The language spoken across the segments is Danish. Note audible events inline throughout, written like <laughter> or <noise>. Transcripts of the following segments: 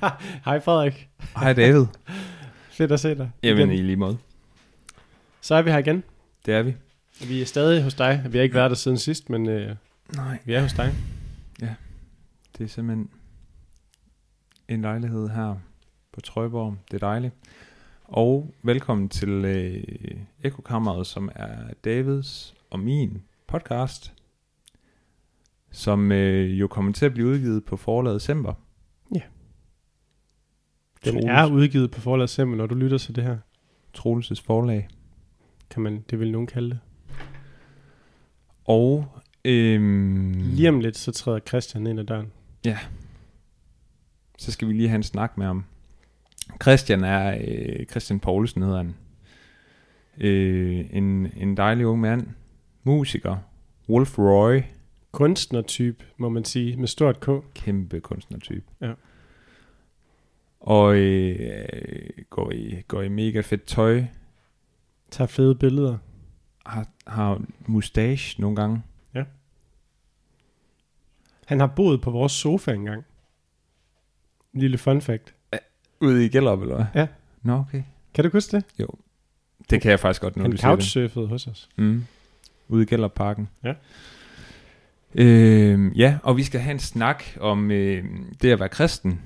<laughs> Hej Frederik. Hej David. <laughs> Fedt at se dig. Jamen igen. i lige måde. Så er vi her igen. Det er vi. Vi er stadig hos dig. Vi har ikke været der siden sidst, men øh, Nej. vi er hos dig. Det er simpelthen en lejlighed her på Trøjborg. Det er dejligt. Og velkommen til øh, Ekokammeret, som er Davids og min podcast, som øh, jo kommer til at blive udgivet på forlaget Semper. Ja. Den Troels, er udgivet på forlaget Semmel, når du lytter til det her. Troelses forlag. Kan man, det vil nogen kalde det. Og øhm, Lige om lidt, så træder Christian ind ad døren. så skal vi lige have en snak med ham. Christian er, øh, Christian Poulsen hedder han. Øh, en, en dejlig ung mand. Musiker. Wolf Roy. Kunstnertype, må man sige, med stort K. Kæmpe kunstnertype. Ja. Og øh, går, i, går i mega fedt tøj. Tager fede billeder. Har, har mustache nogle gange. Han har boet på vores sofa engang. En lille fun fact. Ude i Gellerup, eller hvad? Ja. Nå, okay. Kan du huske det? Det kan jeg faktisk godt, når Han couchsurfede hos os. Mm. Ude i Gellerparken. Ja. Øh, ja, og vi skal have en snak om øh, det at være kristen,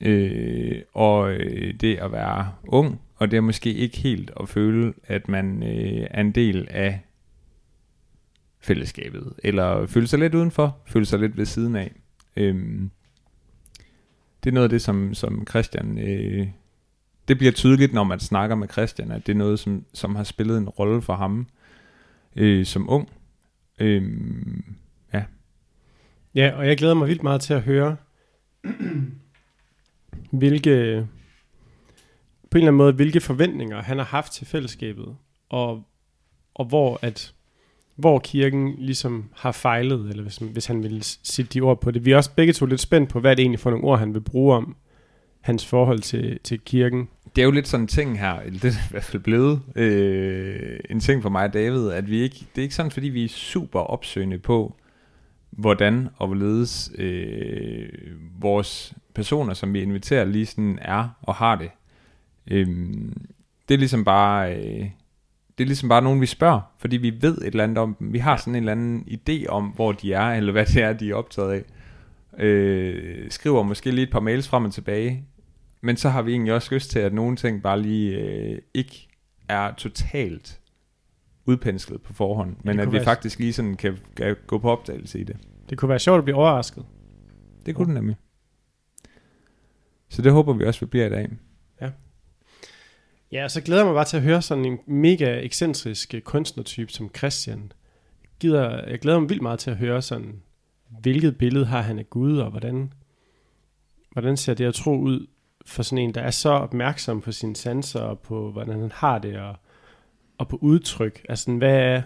øh, og øh, det at være ung, og det er måske ikke helt at føle, at man øh, er en del af fællesskabet, eller føle sig lidt udenfor, føle sig lidt ved siden af. Øh, det er noget af det, som, som Christian... Øh, det bliver tydeligt, når man snakker med Christian, at det er noget, som, som har spillet en rolle for ham øh, som ung. Øh, Ja, og jeg glæder mig vildt meget til at høre, hvilke, på en eller anden måde, hvilke forventninger han har haft til fællesskabet, og, og hvor at hvor kirken ligesom har fejlet, eller hvis, hvis han vil sætte de ord på det. Vi er også begge to lidt spændt på, hvad det egentlig for nogle ord, han vil bruge om hans forhold til, til kirken. det er jo lidt sådan en ting her, eller det er i hvert fald blevet øh, en ting for mig og David, at vi ikke, det er ikke sådan, fordi vi er super opsøgende på, hvordan og hvorledes øh, vores personer, som vi inviterer, lige sådan er og har det. Øhm, det er ligesom bare... Øh, det er ligesom bare nogen, vi spørger, fordi vi ved et eller andet om dem. Vi har sådan en eller anden idé om, hvor de er, eller hvad det er, de er optaget af. Øh, skriver måske lige et par mails frem og tilbage, men så har vi egentlig også lyst til, at nogle ting bare lige øh, ikke er totalt udpenslet på forhånd, men at vi faktisk lige sådan kan, kan gå på opdagelse i det. Det kunne være sjovt at blive overrasket. Det kunne det nemlig. Så det håber vi også, vi bliver i dag. Ja, og så glæder jeg mig bare til at høre sådan en mega ekscentrisk øh, kunstnertype som Christian. Gider, jeg glæder mig vildt meget til at høre sådan, hvilket billede har han af Gud, og hvordan, hvordan ser det at tro ud for sådan en, der er så opmærksom på sine sanser, og på hvordan han har det, og, og på udtryk. Altså, hvad er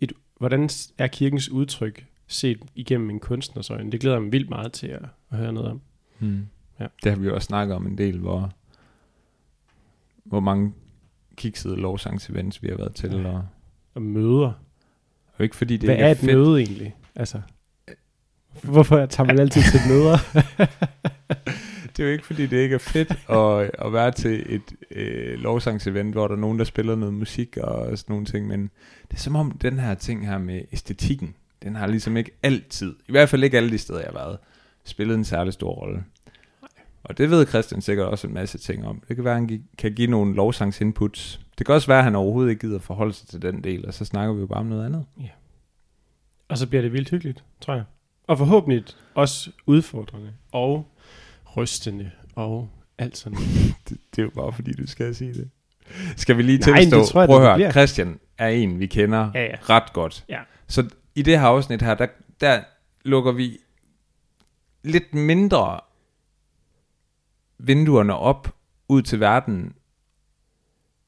et, hvordan er kirkens udtryk set igennem en kunstners øjne? Det glæder jeg mig vildt meget til at, at høre noget om. Hmm. Ja. Det har vi jo også snakket om en del, hvor, hvor mange kiksede lovsangsevents vi har været til. Ja. Og, Og møder. og ikke fordi det Hvad ikke er er et fedt. møde egentlig? Altså, hvorfor tager man altid til møder? <laughs> Det er jo ikke fordi det ikke er fedt at, at være til et øh, lovsangsevent, hvor der er nogen, der spiller noget musik og sådan nogle ting, men det er som om den her ting her med æstetikken, den har ligesom ikke altid, i hvert fald ikke alle de steder, jeg har været, spillet en særlig stor rolle. Og det ved Christian sikkert også en masse ting om. Det kan være, at han kan give nogle lovsangsinputs. Det kan også være, at han overhovedet ikke gider forholde sig til den del, og så snakker vi jo bare om noget andet. og så bliver det vildt hyggeligt, tror jeg. Og forhåbentlig også udfordrende og rystende og alt sådan. <laughs> Det, det er jo bare fordi, du skal sige det. Skal vi lige Nej, tilstå? det tror jeg, Prøv at høre. Christian er en, vi kender Ja, ja. ret godt. Ja. Så i det her afsnit her, der, der lukker vi lidt mindre vinduerne op ud til verden.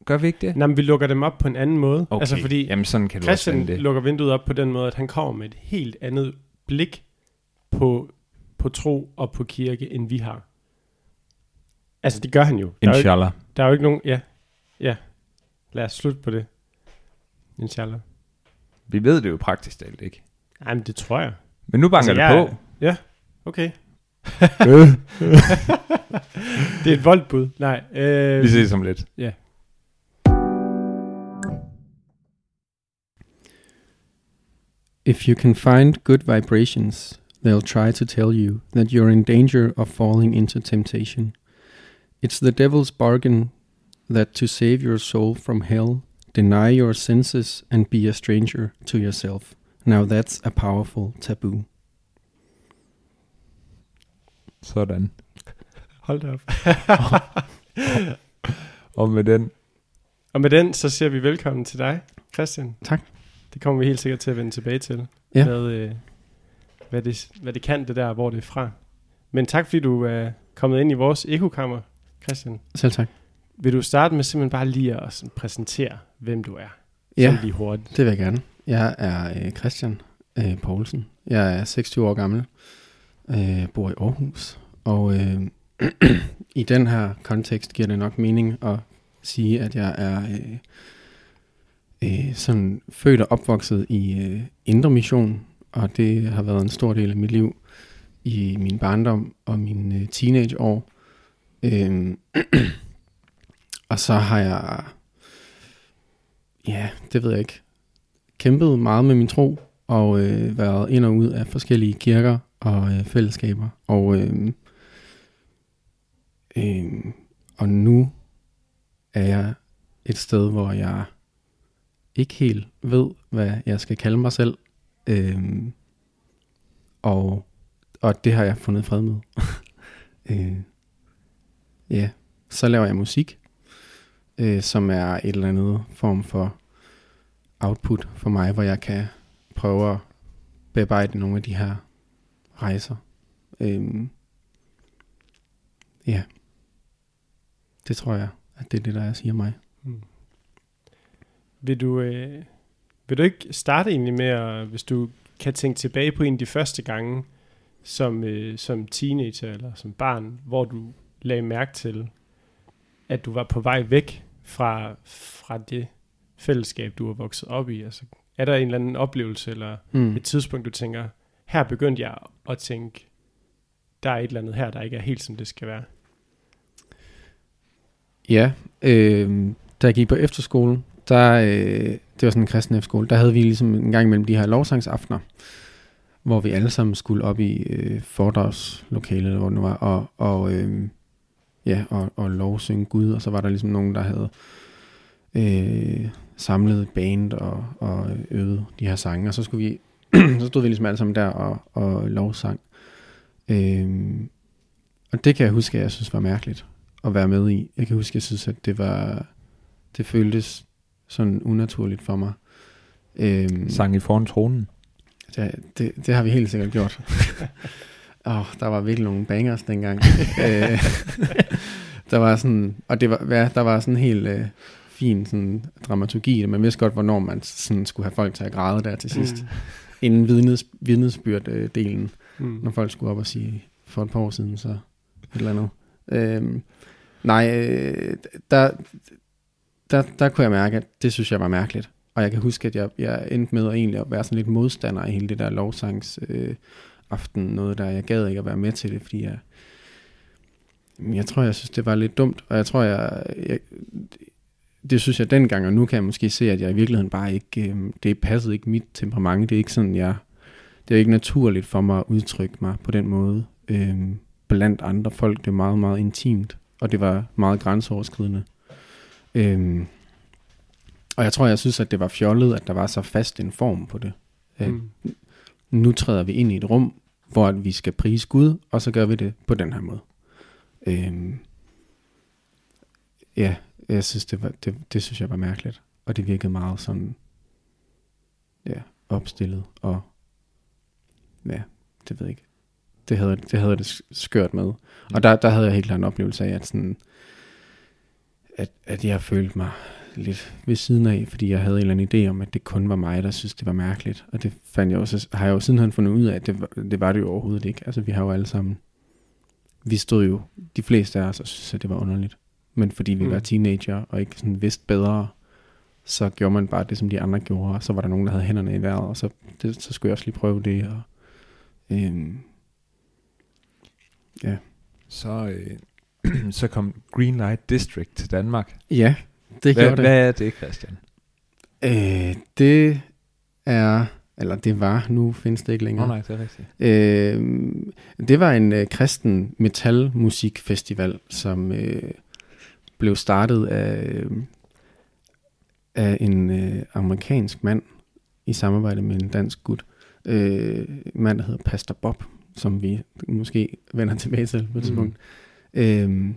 Gør vi ikke det? Nej, men vi lukker dem op på en anden måde. Okay, Altså fordi jamen sådan kan du Christian det. lukker vinduet op på den måde, at han kommer med et helt andet blik på, på tro og på kirke, end vi har. Altså, det gør han jo. Der er jo, ikke, Inshallah. der er jo ikke nogen... Ja, ja. Lad os slutte på det. Inshallah. Vi ved det jo praktisk talt ikke. Ej, men det tror jeg. Men nu banker Altså, altså, jeg- det på. Ja, okay. <laughs> det er et voldbud. Nej. Øh, Vi ses om lidt. Ja. If you can find good vibrations, they'll try to tell you that you're in danger of falling into temptation. It's the devil's bargain that to save your soul from hell, deny your senses and be a stranger to yourself. Now that's a powerful taboo. Sådan. Hold da op. <laughs> Og med den, Og med den, så siger vi velkommen til dig, Christian. Tak. Det kommer vi helt sikkert til at vende tilbage til. Ja. Hvad, øh, hvad, det, hvad det kan, det der, hvor det er fra. Men tak, fordi du er kommet ind i vores ekokammer, Christian. Selv tak. Vil du starte med simpelthen bare lige at sådan præsentere, hvem du er? Ja. Lige hurtigt. Det vil jeg gerne. Jeg er øh, Christian øh, Poulsen. Jeg er 26 år gammel. Øh, bor i Aarhus. Og øh, <clears throat> i den her kontekst giver det nok mening at sige, at jeg er øh, øh, sådan født og opvokset i øh, Indre Mission. Og det har været en stor del af mit liv i min barndom og mine øh, teenageår. Øh, <clears throat> og så har jeg, ja, det ved jeg ikke, kæmpet meget med min tro, og øh, været ind og ud af forskellige kirker og øh, fællesskaber. Og, øh, øh, og nu er jeg et sted, hvor jeg ikke helt ved, hvad jeg skal kalde mig selv. Øh, og, og det har jeg fundet fred med. <laughs> øh, ja, så laver jeg musik, øh, som er et eller andet form for output for mig, hvor jeg kan prøve at bearbejde nogle af de her rejser. Øhm, ja, det tror jeg, at det er det, der er, siger mig. Mm. Vil du, øh, vil du ikke starte egentlig med, at, hvis du kan tænke tilbage på en af de første gange, som, øh, som teenager eller som barn, hvor du lagde mærke til, at du var på vej væk fra, fra det fællesskab, du er vokset op i? Altså, er der en eller anden oplevelse, eller Mm. et tidspunkt, du tænker, her begyndte jeg at tænke, der er et eller andet her, der ikke er helt, som det skal være? Ja, øh, da jeg gik på efterskole, der, øh, det var sådan en kristen efterskole, der havde vi ligesom en gang imellem de her lovsangsaftener, hvor vi alle sammen skulle op i øh, foredragslokalet, eller hvor det nu var, og, og, øh, ja, og, og lovsynge Gud, og så var der ligesom nogen, der havde øh, samlet et band og, og øvet de her sange, og så skulle vi, <clears throat> så stod vi ligesom alle sammen der og, og lovsang. Øh, og det kan jeg huske, at jeg synes var mærkeligt at være med i. Jeg kan huske, at jeg synes, at det var, det føltes sådan unaturligt for mig. Øhm, sang i foran tronen. det, det, det har vi helt sikkert gjort. <laughs> Åh, oh, der var virkelig nogle bangers dengang. <laughs> øh, der var sådan, og det var, ja, der var sådan helt øh, fin sådan, dramaturgi. Man vidste godt, hvornår man sådan, skulle have folk til at græde der til sidst. Mm. Inden vidnes, vidnesbyrd-delen, Mm. når folk skulle op og sige for et par år siden, så et eller andet. Øhm, nej, øh, der, der, der kunne jeg mærke, at det synes jeg var mærkeligt. Og jeg kan huske, at jeg, jeg endte med at egentlig at være sådan lidt modstander i hele det der lovsangs øh, aften, noget der, jeg gad ikke at være med til det, fordi jeg, jeg tror, jeg synes, det var lidt dumt, og jeg tror, jeg, jeg det synes jeg dengang, og nu kan jeg måske se, at jeg i virkeligheden bare ikke, øh, det passede ikke mit temperament, det er ikke sådan, jeg, det er ikke naturligt for mig at udtrykke mig på den måde øh, blandt andre folk, det er meget, meget intimt, og det var meget grænseoverskridende. Øh, og jeg tror, jeg synes, at det var fjollet, at der var så fast en form på det. Øh, Mm. nu træder vi ind i et rum, hvor at vi skal prise Gud, og så gør vi det på den her måde. Øhm, ja, jeg synes, det, var, det, det synes jeg var mærkeligt. Og det virkede meget sådan, ja, opstillet, og ja, det ved jeg ikke. Det havde, det havde det skørt med. Og der, der havde jeg helt klart en oplevelse af, at, sådan, at, at jeg følte mig lidt ved siden af, fordi jeg havde en eller anden idé om, at det kun var mig, der synes det var mærkeligt. Og det fandt jeg også, har jeg jo sidenhen fundet ud af, at det, var- det var det jo overhovedet ikke. Altså vi har jo alle sammen, vi stod jo, de fleste af os, og synes, at det var underligt. Men fordi vi Mm. var teenager og ikke sådan vidste bedre, så gjorde man bare det, som de andre gjorde, og så var der nogen, der havde hænderne i vejret, og så, det, så skulle jeg også lige prøve det. Og, øhm, Ja. Så, øh, <clears throat> så kom Greenlight District til Danmark. Ja, det Hvad, gjorde det. hvad er det, Christian? Øh, det er, eller det var, nu findes det ikke længere. nej, det er rigtigt. Øh, det var en øh, kristen metalmusikfestival, som øh, blev startet af, øh, af en øh, amerikansk mand i samarbejde med en dansk gut. Øh, mand, der hedder Pastor Bob, som vi måske vender tilbage til på et Mm. tidspunkt. Øh,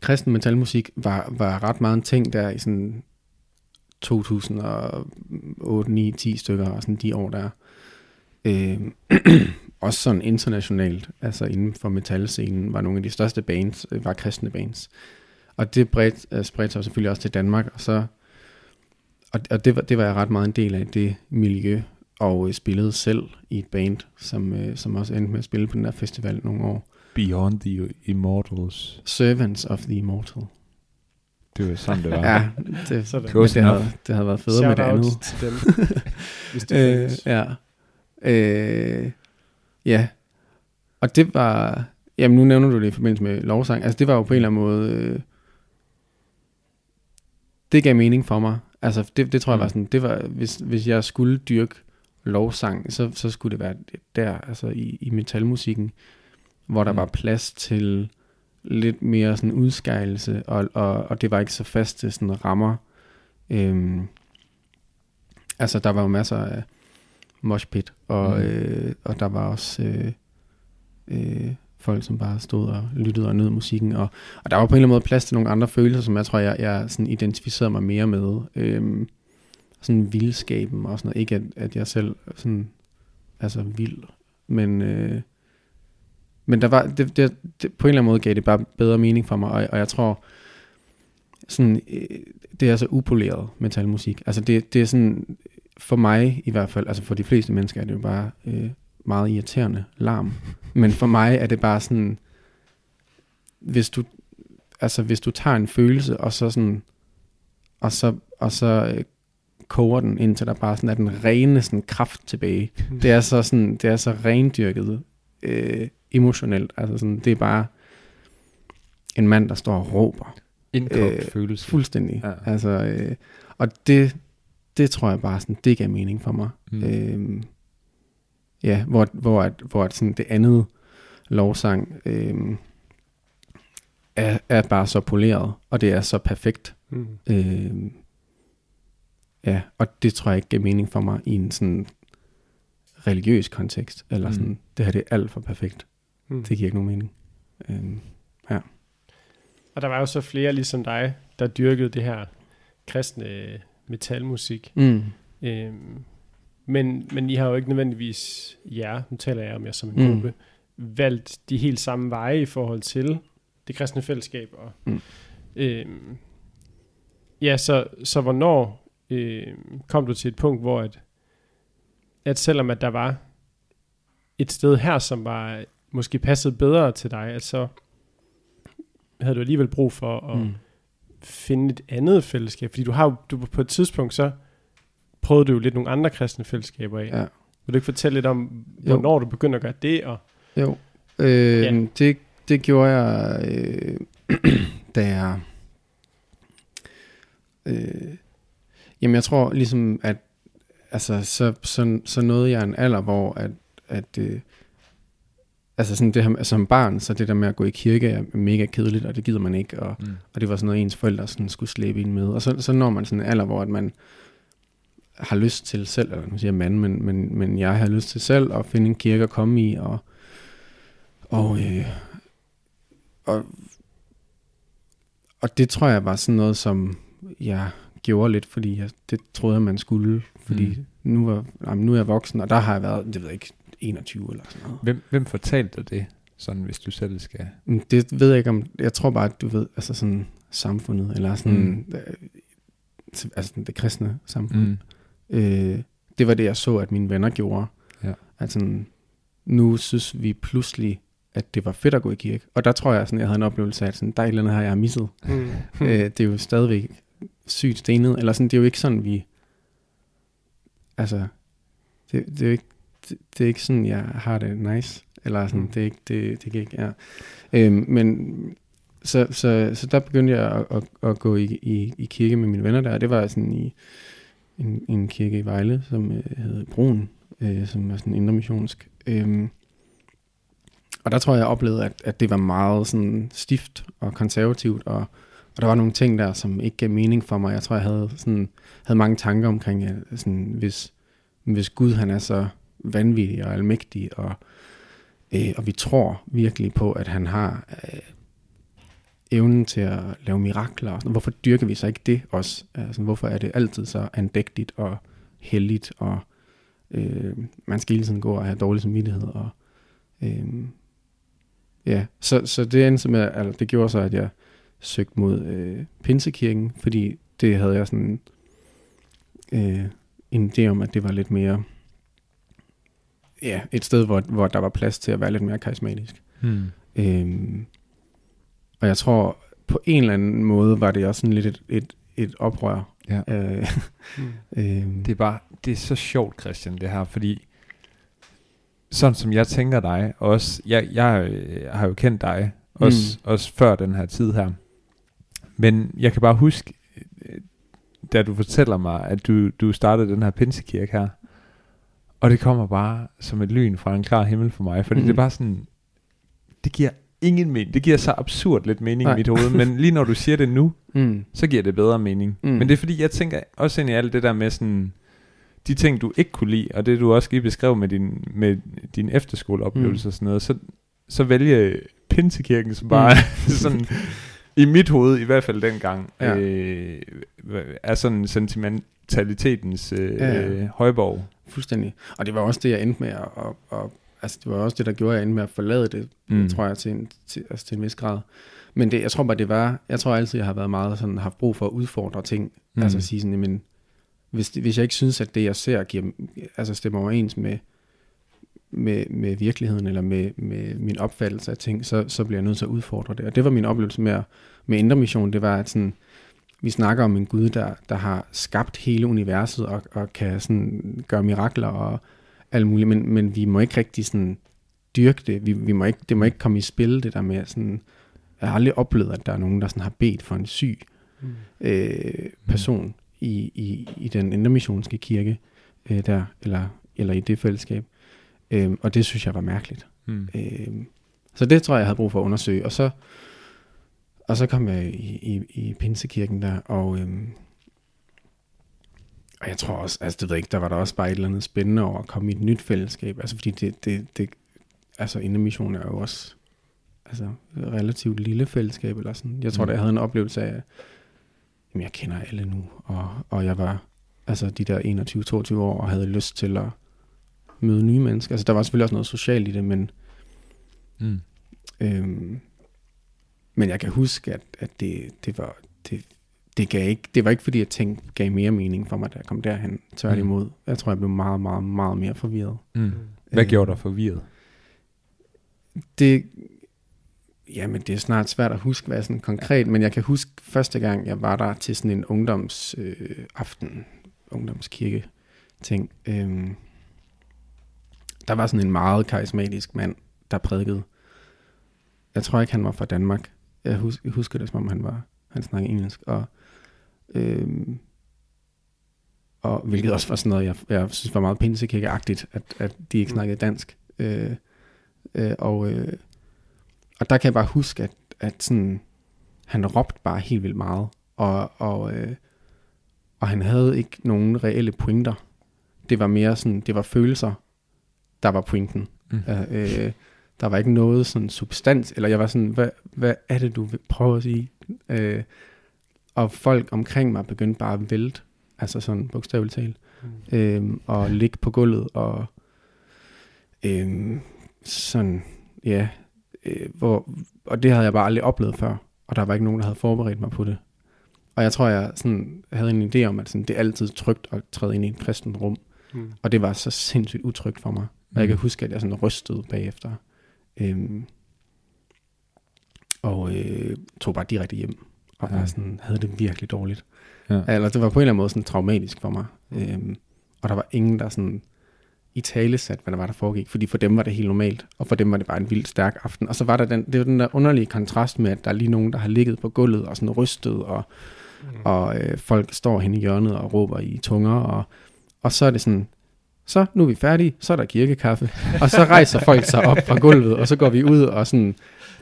kristen metalmusik var, var ret meget en ting der i sådan 2008, 9, 10 stykker og sådan de år der. Øh, <clears throat> også sådan internationalt, altså inden for metalscenen, var nogle af de største bands, øh, var kristne bands. Og det bredt, øh, spredte sig selvfølgelig også til Danmark, og så og, og det, var, det var jeg ret meget en del af det miljø, og øh, spillede selv i et band, som, øh, som også endte med at spille på den der festival nogle år. Beyond the Immortals. Servants of the Immortal. Det var sådan, det var. Ja, det, <laughs> Sådan. men det, havde, det havde været federe med det Shout out andet. til dem, <laughs> hvis det øh, ja. Øh, ja. Og det var... Jamen, nu nævner du det i forbindelse med lovsang. Altså, det var jo på en eller anden måde... Øh, det gav mening for mig. Altså, det, det tror jeg Mm. var sådan... Det var, hvis, hvis jeg skulle dyrke lovsang, så, så skulle det være der, altså i, i metalmusikken, hvor der Mm. var plads til lidt mere sådan udskejelse, og, og, og det var ikke så faste sådan rammer. Øhm, altså, der var jo masser af moshpit, og, Mm. øh, og der var også øh, øh, folk, som bare stod og lyttede og nød musikken, og, og der var på en eller anden måde plads til nogle andre følelser, som jeg tror, jeg, jeg sådan identificerede mig mere med. Øhm, sådan vildskaben og sådan noget. Ikke at, at jeg selv sådan, altså vild, men, øh, men der var, det, det, det, på en eller anden måde gav det bare bedre mening for mig, og, og jeg tror, sådan, øh, det er så upoleret metalmusik. Altså det, det er sådan, for mig i hvert fald, altså for de fleste mennesker er det jo bare øh, meget irriterende larm. <laughs> Men for mig er det bare sådan, hvis du, altså hvis du tager en følelse, og så sådan, og så, og så øh, koger den, indtil der bare sådan er den rene sådan kraft tilbage. <laughs> Det er så sådan, det er så rendyrket øh, emotionelt. Altså sådan, det er bare en mand, der står og råber. Indkogt Øh, følelse. Fuldstændig. Ja. Altså, øh, og det, det tror jeg bare sådan, det gav mening for mig. Mm. Mm. Øh, ja, hvor, hvor, at, hvor at sådan det andet lovsang øh, er, er bare så poleret, og det er så perfekt. Mm. Øh, ja, og det tror jeg ikke gav mening for mig i en sådan religiøs kontekst, eller Mm. sådan, mm. det her det er alt for perfekt. Mm. Det giver ikke nogen mening. Øh, Og der var jo så flere ligesom dig, der dyrkede det her kristne metalmusik. mm. Øhm, men, men I har jo ikke nødvendigvis, jer, nu taler jeg om jer som en Mm. gruppe, valgt de helt samme veje i forhold til det kristne fællesskab. Og, Mm. øhm, ja, så, så hvornår øhm, kom du til et punkt, hvor at, at selvom at der var et sted her, som var måske passede bedre til dig, at så havde du alligevel brug for at Mm. finde et andet fællesskab? Fordi du har jo du, på et tidspunkt, så prøvede du jo lidt nogle andre kristne fællesskaber af. Ja. Vil du ikke fortælle lidt om, Jo. hvornår du begyndte at gøre det? Og, Jo, øh, ja. det, det gjorde jeg, øh, <clears throat> da jeg... Øh, jamen, jeg tror ligesom, at altså, så, så, så nåede jeg en alder, hvor at, at øh, altså sådan det her, som barn, så det der med at gå i kirke er mega kedeligt, og det gider man ikke, og, Mm. og det var sådan noget, ens forældre sådan skulle slæbe ind med. Og så, så når man sådan en alder, hvor at man har lyst til selv, eller nu siger mand, men, men, men jeg har lyst til selv at finde en kirke at komme i, og, og, øh, og, og det tror jeg var sådan noget, som jeg gjorde lidt, fordi jeg, det troede jeg, man skulle, fordi mm. nu, var, jamen, nu er jeg voksen, og der har jeg været, det ved jeg ikke, 21 eller sådan noget. Hvem, hvem fortalte dig det, sådan hvis du selv skal... Men Det ved jeg ikke om, jeg tror bare, at du ved, altså sådan samfundet, eller sådan, Mm. øh, altså det kristne samfund. Mm. Øh, det var det, jeg så, at mine venner gjorde. Ja. At sådan, nu synes vi pludselig, at det var fedt at gå i kirke. Og der tror jeg, sådan, jeg havde en oplevelse af, at sådan, der er et eller andet her, jeg har misset. mm. <laughs> øh, det er jo stadigvæk sygt stenet. Eller sådan, det er jo ikke sådan, vi... Altså, det, det er jo ikke... det, det er ikke sådan, jeg har det nice. Eller sådan, Mm. det er ikke, det, det kan ikke, ja. Øhm, men så, så, så der begyndte jeg at, at, at gå i, i, i kirke med mine venner der, og det var sådan i en, en kirke i Vejle, som øh, hed Broen, øh, som er sådan indremissionsk. Øhm, og der tror jeg, jeg oplevede, at, at det var meget sådan stift og konservativt, og, og der var nogle ting der, som ikke gav mening for mig. Jeg tror, jeg havde, sådan, havde mange tanker omkring, at sådan, hvis, hvis Gud han er så vanvittig og almægtig, og, øh, og vi tror virkelig på, at han har øh, evnen til at lave mirakler, og sådan, hvorfor dyrker vi så ikke det også? Altså, hvorfor er det altid så andægtigt og heldigt, og øh, man skal hele tiden gå og have dårlig samvittighed, og øh, ja, så, så det endte med, altså, det gjorde så, at jeg søgte mod øh, Pinsekirken, fordi det havde jeg sådan øh, en idé om, at det var lidt mere ja, et sted, hvor, hvor der var plads til at være lidt mere karismatisk. Hmm. Øhm, og jeg tror, på en eller anden måde var det også sådan lidt et, et, et oprør. Ja. Øh, <laughs> Mm. øhm, Det er bare, det er så sjovt, Christian, det her, fordi sådan som jeg tænker dig, også, jeg, jeg øh, har jo kendt dig, også, mm. også før den her tid her, men jeg kan bare huske, øh, da du fortæller mig, at du, du startede den her pinsekirke her, og det kommer bare som et lyn fra en klar himmel for mig, fordi mm. Det er bare sådan, det giver ingen mening, det giver så absurd lidt mening Nej. i mit hoved, men lige når du siger det nu, <laughs> mm, så giver det bedre mening. Mm. Men det er fordi, jeg tænker også ind i alt det der med sådan, de ting, du ikke kunne lide, og det du også lige beskrev med din, med din efterskoleoplevelse Mm. og sådan noget, så, så vælge Pinsekirken, som bare mm. <laughs> sådan, i mit hoved, i hvert fald dengang, ja. Ja. øh, er sådan sentimentalitetens øh, Ja, ja. øh, højborg. Fuldstændig. Og det var også det, jeg endte med at, at, at altså det var også det, der gjorde, at jeg endte med at forlade det, Mm. tror jeg, til en, til, altså til en vis grad. Men det, jeg tror bare, det var, jeg tror altid, jeg har været meget sådan, haft brug for at udfordre ting. Mm. Altså at sige sådan, jamen, hvis, hvis jeg ikke synes, at det, jeg ser, giver, altså stemmer overens med, med, med virkeligheden, eller med, med min opfattelse af ting, så, så bliver jeg nødt til at udfordre det. Og det var min oplevelse med, at- med Indre Mission, det var, at sådan, vi snakker om en Gud, der, der har skabt hele universet, og, og kan sådan gøre mirakler og alt muligt, men, men vi må ikke rigtig sådan dyrke det. Vi, vi må ikke, det må ikke komme i spil, det der med sådan, jeg har aldrig oplevet, at der er nogen, der sådan har bedt for en syg Mm. øh, person i, i, i den intermissionske kirke øh, der, eller, eller i det fællesskab. Øh, og det synes jeg var mærkeligt. Mm. Øh, så det tror jeg, jeg havde brug for at undersøge. Og så, og så kom jeg i, i, i Pinsekirken der, og, øhm, og jeg tror også, altså det ved ikke, der var der også bare et eller andet spændende over at komme i et nyt fællesskab. Altså fordi det, det, det altså Indermission er jo også altså, et relativt lille fællesskab eller sådan. Jeg tror, mm. da jeg havde en oplevelse af, jamen jeg kender alle nu, og, og jeg var altså de der 21-22 år og havde lyst til at møde nye mennesker. Altså der var selvfølgelig også noget socialt i det, men Mm. Øhm, men jeg kan huske, at, at det, det var det, det, gav ikke, det var ikke fordi, at ting gav mere mening for mig, da jeg kom derhen. Tværtimod. Jeg tror, jeg blev meget, meget, meget mere forvirret. Mm. Hvad Øh, gjorde dig forvirret? Det, jamen, det er snart svært at huske, hvad sådan konkret, men jeg kan huske første gang, jeg var der til sådan en ungdomsaften, øh, aften, ungdomskirke ting. Øhm, der var sådan en meget karismatisk mand, der prædikede. Jeg tror ikke, han var fra Danmark. Jeg husker, jeg husker det, som om han var, han snakkede engelsk. Og, øhm, og hvilket også var sådan noget, jeg, jeg synes var meget pinsekirkeagtigt, at, at de ikke Mm. snakkede dansk. Øh, øh, og, øh, og der kan jeg bare huske, at, at sådan, han råbte bare helt vildt meget. Og, og, øh, og han havde ikke nogen reelle pointer. Det var mere sådan, det var følelser, der var pointen. Mm. Øh, øh, der var ikke noget sådan substans, eller jeg var sådan, hvad, hvad er det, du vil prøve at sige? Øh, og folk omkring mig begyndte bare at vælte, altså sådan bogstaveligt talt, Mm. øh, og ligge på gulvet, og øh, sådan, ja, øh, hvor, og det havde jeg bare aldrig oplevet før, og der var ikke nogen, der havde forberedt mig på det. Og jeg tror, jeg sådan, havde en idé om, at sådan, det er altid trygt at træde ind i et kristent rum, Mm. og det var så sindssygt utrygt for mig. Og jeg kan huske, at jeg sådan rystede bagefter. Øhm, og øh, tog bare direkte hjem. Og Ja. sådan, havde det virkelig dårligt. Ja. Eller det var på en eller anden måde sådan traumatisk for mig. Øhm, og der var ingen, der sådan i tale sat, hvad der var, der foregik. Fordi for dem var det helt normalt, og for dem var det bare en vildt stærk aften. Og så var der den, det var den der underlige kontrast med, at der er lige nogen, der har ligget på gulvet og sådan rystet, og, mm. og øh, folk står hen i hjørnet og råber i tunger, og, og så er det sådan, så nu er vi færdige, så er der kirkekaffe. <laughs> Og så rejser folk sig op fra gulvet, og så går vi ud og sådan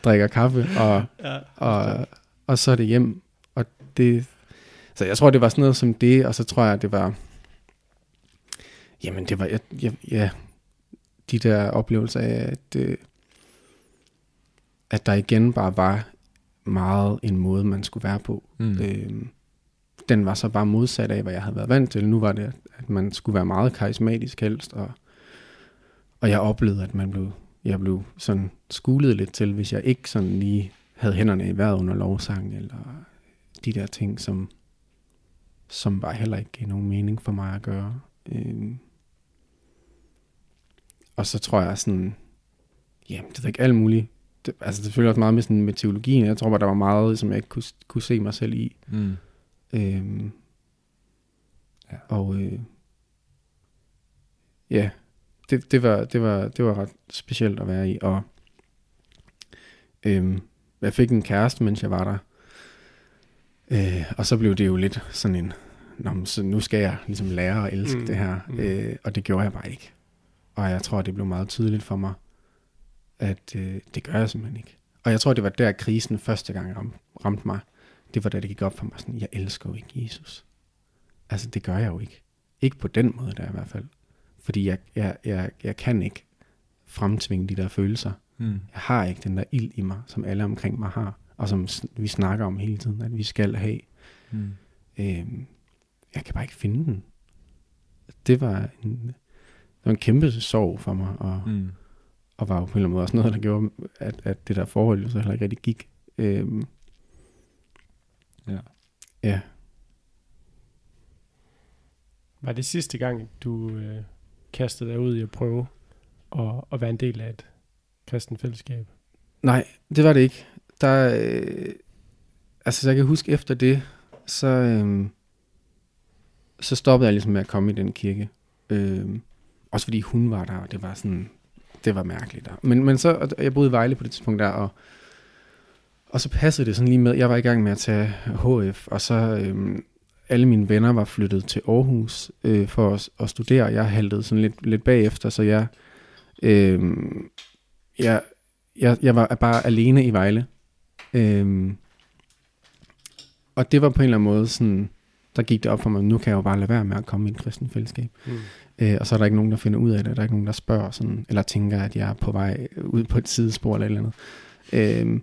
drikker kaffe, og, Ja, og, og så er det hjem. Og det, så jeg tror, det var sådan noget som det, og så tror jeg, det var, jamen det var, ja, ja, ja de der oplevelser af, at, øh, at der igen bare var meget en måde, man skulle være på. Mm. Øhm, den var så bare modsat af, hvad jeg havde været vant til. Nu var det, at man skulle være meget karismatisk helst, og, og jeg oplevede, at man blev, jeg blev sådan skulet lidt til, hvis jeg ikke sådan lige havde hænderne i vejret under lovsang, eller de der ting, som, som bare heller ikke gav nogen mening for mig at gøre. Øhm, og så tror jeg sådan, jamen det er ikke alt muligt. Det, altså det følger også meget med, sådan, med teologien. Jeg tror bare, der var meget, som jeg ikke kunne, kunne se mig selv i. Mm. Øhm, Ja. Og øh, ja, det, det, var, det, var, det var ret specielt at være i. Og øhm, jeg fik en kæreste, mens jeg var der. Øh, og så blev det jo lidt sådan en, Nå, men så nu skal jeg ligesom lære at elske Mm, det her. Mm. Øh, og det gjorde jeg bare ikke. Og jeg tror, det blev meget tydeligt for mig, at øh, det gør jeg simpelthen ikke. Og jeg tror, det var der krisen første gang ram, ramte mig. Det var da det gik op for mig sådan, jeg elsker jo ikke Jesus. Altså, det gør jeg jo ikke. Ikke på den måde der i hvert fald. Fordi jeg, jeg, jeg, jeg kan ikke fremtvinge de der følelser. Mm. Jeg har ikke den der ild i mig, som alle omkring mig har. Og som vi snakker om hele tiden, at vi skal have. Mm. Øhm, jeg kan bare ikke finde den. Det var en, det var en kæmpe sorg for mig, og. Mm. og var jo på en eller anden måde også noget, der gjorde, at, at det der forhold jo så heller ikke rigtig gik. Øhm, Ja. ja, Var det sidste gang, du øh, kastede dig ud i at prøve at, at være en del af et kristen fællesskab? Nej, det var det ikke. Der, øh, altså, så jeg kan huske efter det, så, øh, så stoppede jeg ligesom med at komme i den kirke. Øh, også fordi hun var der, og det var sådan, det var mærkeligt der. Men, men så, jeg boede i Vejle på det tidspunkt der, og, og så passede det sådan lige med, jeg var i gang med at tage HF, og så øh, alle mine venner var flyttet til Aarhus øh, for at, at studere. Jeg haltede sådan lidt, lidt bagefter, så jeg, øh, jeg, jeg, jeg var bare alene i Vejle. Øhm, og det var på en eller anden måde sådan, der gik det op for mig, nu kan jeg jo bare lade være med at komme i et kristen fællesskab. Mm. Øh, og så er der ikke nogen, der finder ud af det, der er ikke nogen, der spørger, sådan, eller tænker, at jeg er på vej ud på et sidespor eller et eller andet. Øhm,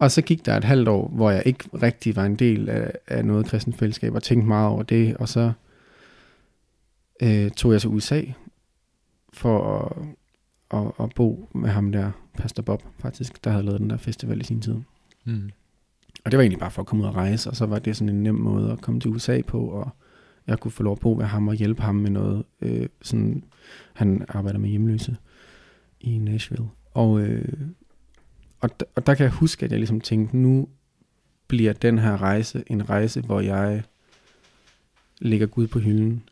og så gik der et halvt år, hvor jeg ikke rigtig var en del af, af noget kristen fællesskab, og tænkte meget over det, og så øh, tog jeg til USA for at, at, at bo med ham der, Pastor Bob faktisk, der havde lavet den der festival i sin tid. Mm. Og det var egentlig bare for at komme ud og rejse, og så var det sådan en nem måde at komme til USA på, og jeg kunne få lov at bo ved ham og hjælpe ham med noget. Øh, sådan, han arbejder med hjemløse i Nashville. Og, øh, og, d- og der kan jeg huske, at jeg ligesom tænkte, nu bliver den her rejse en rejse, hvor jeg lægger Gud på hylden.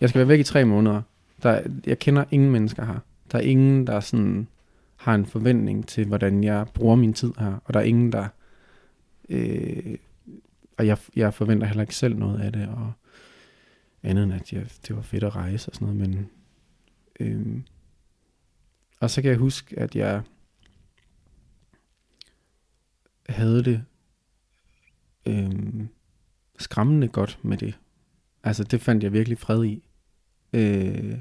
Jeg skal være væk i tre måneder. Der, jeg kender ingen mennesker her. Der er ingen, der sådan har en forventning til, hvordan jeg bruger min tid her. Og der er ingen, der... Øh, og jeg, jeg forventer heller ikke selv noget af det, og andet end, at jeg, det var fedt at rejse og sådan noget, men... Øh, og så kan jeg huske, at jeg havde det øh, skræmmende godt med det. Altså, det fandt jeg virkelig fred i. Øh,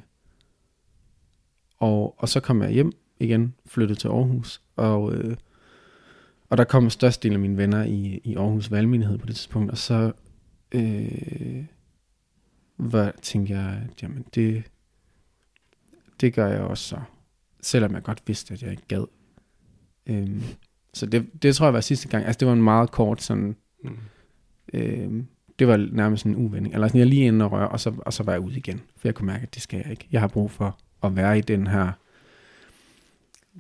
og, og så kom jeg hjem igen, flyttede til Aarhus, og, øh, og der kom størstedelen af mine venner i, i Aarhus Valgmenighed på det tidspunkt, og så øh, var, tænkte jeg, at jamen det, det gør jeg også så, selvom jeg godt vidste, at jeg ikke gad. Øh, så det, det tror jeg var sidste gang, altså det var en meget kort sådan, Mm. øh, det var nærmest en uvending, eller sådan, jeg lige inde og røre, og så, og så var jeg ude igen, for jeg kunne mærke, at det skal jeg ikke. Jeg har brug for at være i den her,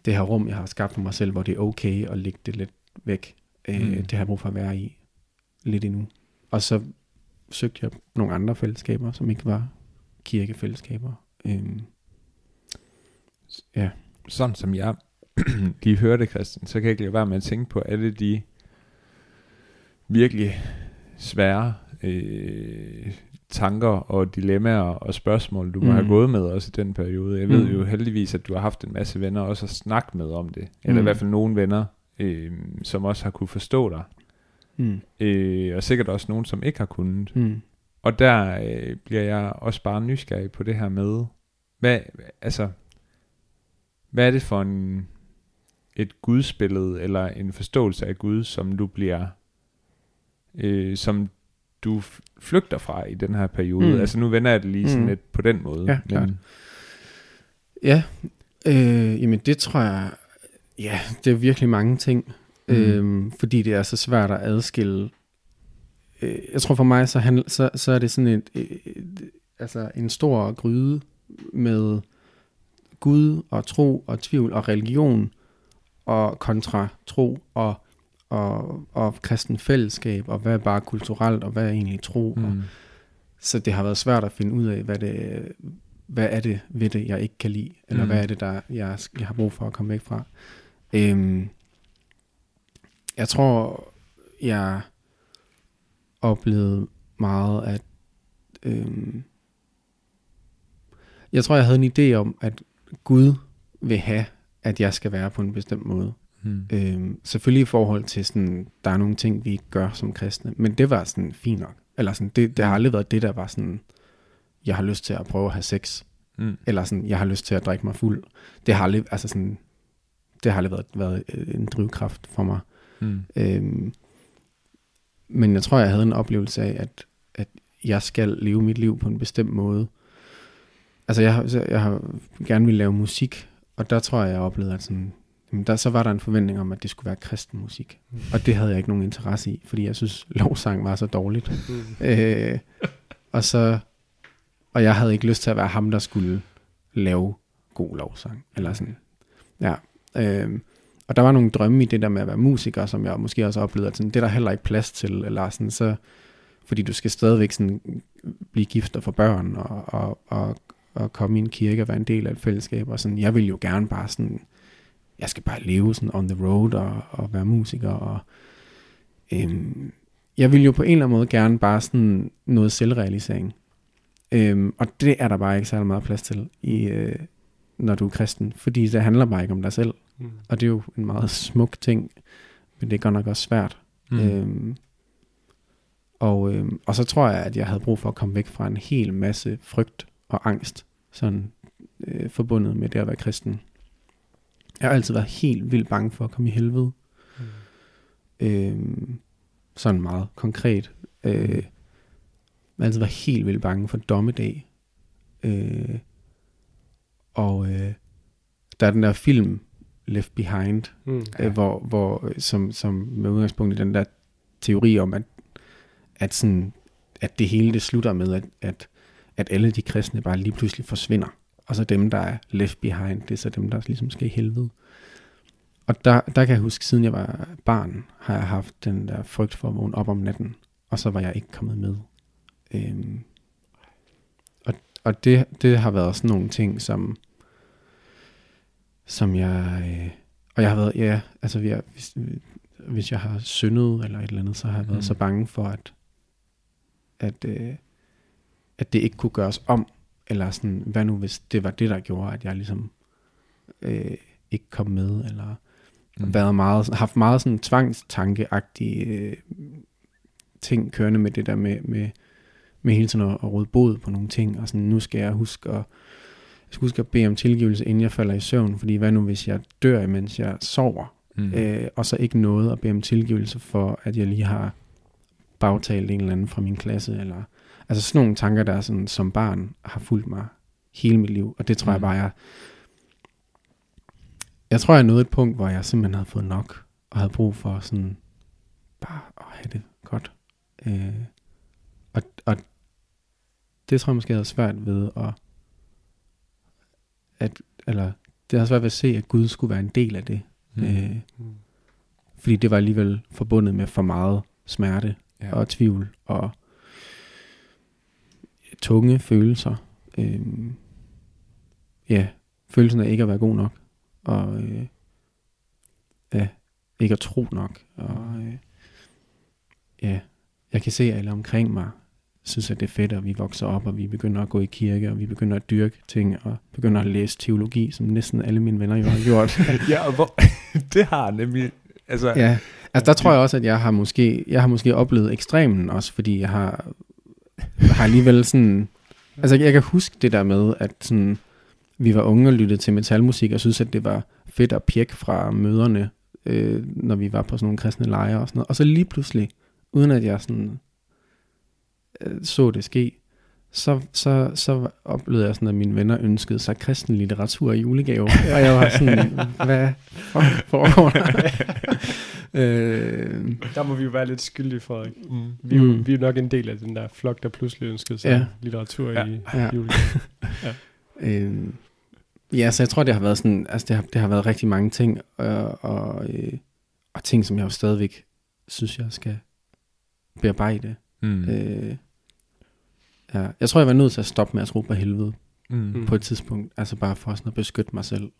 det her rum, jeg har skabt for mig selv, hvor det er okay at lægge det lidt væk. Øh, Mm. Det har jeg brug for at være i lidt endnu. Og så søgte jeg nogle andre fællesskaber, som ikke var kirkefællesskaber. Øhm, sådan som jeg <clears throat> lige hørte, Christian, så kan jeg ikke lade være med at tænke på alle de virkelig svære øh, tanker og dilemmaer og spørgsmål, du må Mm. have gået med også i den periode. Jeg ved Mm. jo heldigvis, at du har haft en masse venner også at snakke med om det. Eller Mm. i hvert fald nogle venner, øh, som også har kunne forstå dig. mm, Øh, og sikkert også nogen, som ikke har kunnet. mm, Og der øh, bliver jeg også bare nysgerrig på det her med, hvad, altså, hvad er det for en, et gudsbillede, eller en forståelse af Gud, som du bliver, øh, som du flygter fra i den her periode? Mm. Altså nu vender jeg det lige sådan Mm. lidt på den måde. Ja, klart. Ja, øh, jamen det tror jeg, ja, det er virkelig mange ting, Mm. øhm, fordi det er så svært at adskille. Øh, jeg tror for mig, så, handl, så, så er det sådan et, et, et, altså en stor gryde med Gud og tro og tvivl og religion og kontra tro og, og, og kristen fællesskab og hvad er bare kulturelt og hvad er egentlig tro. Mm. Og, så det har været svært at finde ud af, hvad det, hvad er det ved det, jeg ikke kan lide, eller mm. hvad er det, der jeg, jeg har brug for at komme væk fra. Øhm, jeg tror, jeg oplevede meget, at øhm, jeg tror, jeg havde en idé om, at Gud vil have, at jeg skal være på en bestemt måde. Mm. Øhm, selvfølgelig i forhold til sådan, der er nogle ting, vi ikke gør som kristne, men det var sådan fint nok. Eller sådan, det, det har aldrig været det, der var sådan, jeg har lyst til at prøve at have sex, Mm. eller sådan, jeg har lyst til at drikke mig fuld. Det har aldrig, altså sådan, det har aldrig været, været øh, en drivkraft for mig. Mm. Øhm, men jeg tror, jeg havde en oplevelse af, at, at jeg skal leve mit liv på en bestemt måde. Altså, jeg, jeg har gerne vil lave musik, og der tror jeg, jeg oplevede, at sådan, jamen der, så var der en forventning om, at det skulle være kristen musik. Mm. Og det havde jeg ikke nogen interesse i, fordi jeg synes, <laughs> lovsang var så dårligt. Mm. Øh, og så og jeg havde ikke lyst til at være ham, der skulle lave god lovsang. Eller sådan. Ja. Øh, og der var nogle drømme i det der med at være musiker, som jeg måske også oplevede, at sådan, det er der heller ikke plads til, eller sådan, så, fordi du skal stadigvæk sådan, blive gift og få børn, og, og, og, og komme i en kirke og være en del af et fællesskab, og sådan, jeg vil jo gerne bare sådan, jeg skal bare leve sådan on the road, og, og være musiker, og øhm, jeg vil jo på en eller anden måde gerne bare sådan noget selvrealisering. Øhm, og det er der bare ikke særlig meget plads til, i, øh, når du er kristen, fordi det handler bare ikke om dig selv. Mm. Og det er jo en meget smuk ting, men det er godt nok også svært. Mm. Øhm, og, øhm, og så tror jeg, at jeg havde brug for at komme væk fra en hel masse frygt og angst, sådan øh, forbundet med det at være kristen. Jeg har altid været helt vildt bange for at komme i helvede. Mm. Øhm, sådan meget konkret. Øh, jeg har altid været helt vildt bange for dommedag. Øh, og øh, der er den der film, Left Behind, Mm. ja. øh, hvor, hvor som, som med udgangspunkt i den der teori om, at, at, sådan, at det hele det slutter med, at, at, at alle de kristne bare lige pludselig forsvinder. Og så dem, der er left behind, det er så dem, der ligesom skal i helvede. Og der, der kan jeg huske, siden jeg var barn, har jeg haft den der frygt for at vågne op om natten, og så var jeg ikke kommet med. Øhm, og og det, det har været sådan nogle ting, som, som jeg... Øh, og jeg har været, ja, altså vi er, hvis, hvis jeg har syndet eller et eller andet, så har jeg været Mm. så bange for, at, at, øh, at det ikke kunne gøres om. Eller sådan, hvad nu hvis det var det, der gjorde, at jeg ligesom øh, ikke kom med, eller mm. været meget, haft meget sådan tvangstankeagtige øh, ting kørende med det der med, med, med hele tiden at, at råde bod på nogle ting, og sådan, nu skal jeg huske at, jeg skal huske at bede om tilgivelse, inden jeg falder i søvn, fordi hvad nu hvis jeg dør, mens jeg sover, Mm. øh, og så ikke noget at bede om tilgivelse for, at jeg lige har bagtalt en eller anden fra min klasse, eller altså sådan nogle tanker, der sådan, som barn har fulgt mig hele mit liv, og det tror mm. jeg bare, jeg jeg tror, jeg nåede et punkt, hvor jeg simpelthen havde fået nok, og havde brug for sådan, bare at have det godt. Øh, og, og det tror jeg måske, jeg havde svært ved at, at eller det har svært ved at se, at Gud skulle være en del af det. Mm. Øh, fordi det var alligevel forbundet med for meget smerte Ja. og tvivl og tunge følelser. Øhm, ja, følelsen af ikke at være god nok, og øh, ja, ikke at tro nok, og øh, ja, jeg kan se at alle omkring mig, synes, at det er fedt, at vi vokser op, og vi begynder at gå i kirke, og vi begynder at dyrke ting, og begynder at læse teologi, som næsten alle mine venner jo har gjort. <laughs> ja, og hvor, <laughs> det har nemlig... Altså, ja, altså der tror jeg også, at jeg har måske, jeg har måske oplevet ekstremen også, fordi jeg har, har alligevel sådan... Altså jeg kan huske det der med, at sådan, vi var unge og lyttede til metalmusik, og synes, at det var fedt at pjekke fra møderne, øh, når vi var på sådan nogle kristne lejre og sådan noget. Og så lige pludselig, uden at jeg sådan øh, så det ske, så, så, så oplevede jeg sådan, at mine venner ønskede sig kristen litteratur i julegave. Og jeg var sådan, <laughs> hvad fuck foregår der? Øh, der må vi jo være lidt skyldige, Frederik. Mm. Vi, er jo, mm. vi er nok en del af den der flok, der pludselig ønskede sig ja. litteratur ja. i ja. julegave. <laughs> ja. Øh, ja, så jeg tror, det har været sådan, altså det har, det har været rigtig mange ting, og, og, øh, og ting, som jeg jo stadigvæk synes, jeg skal bearbejde. Mm. Øh, ja. Jeg tror, jeg var nødt til at stoppe med at tro på helvede mm. på et tidspunkt. Altså bare for sådan at beskytte mig selv.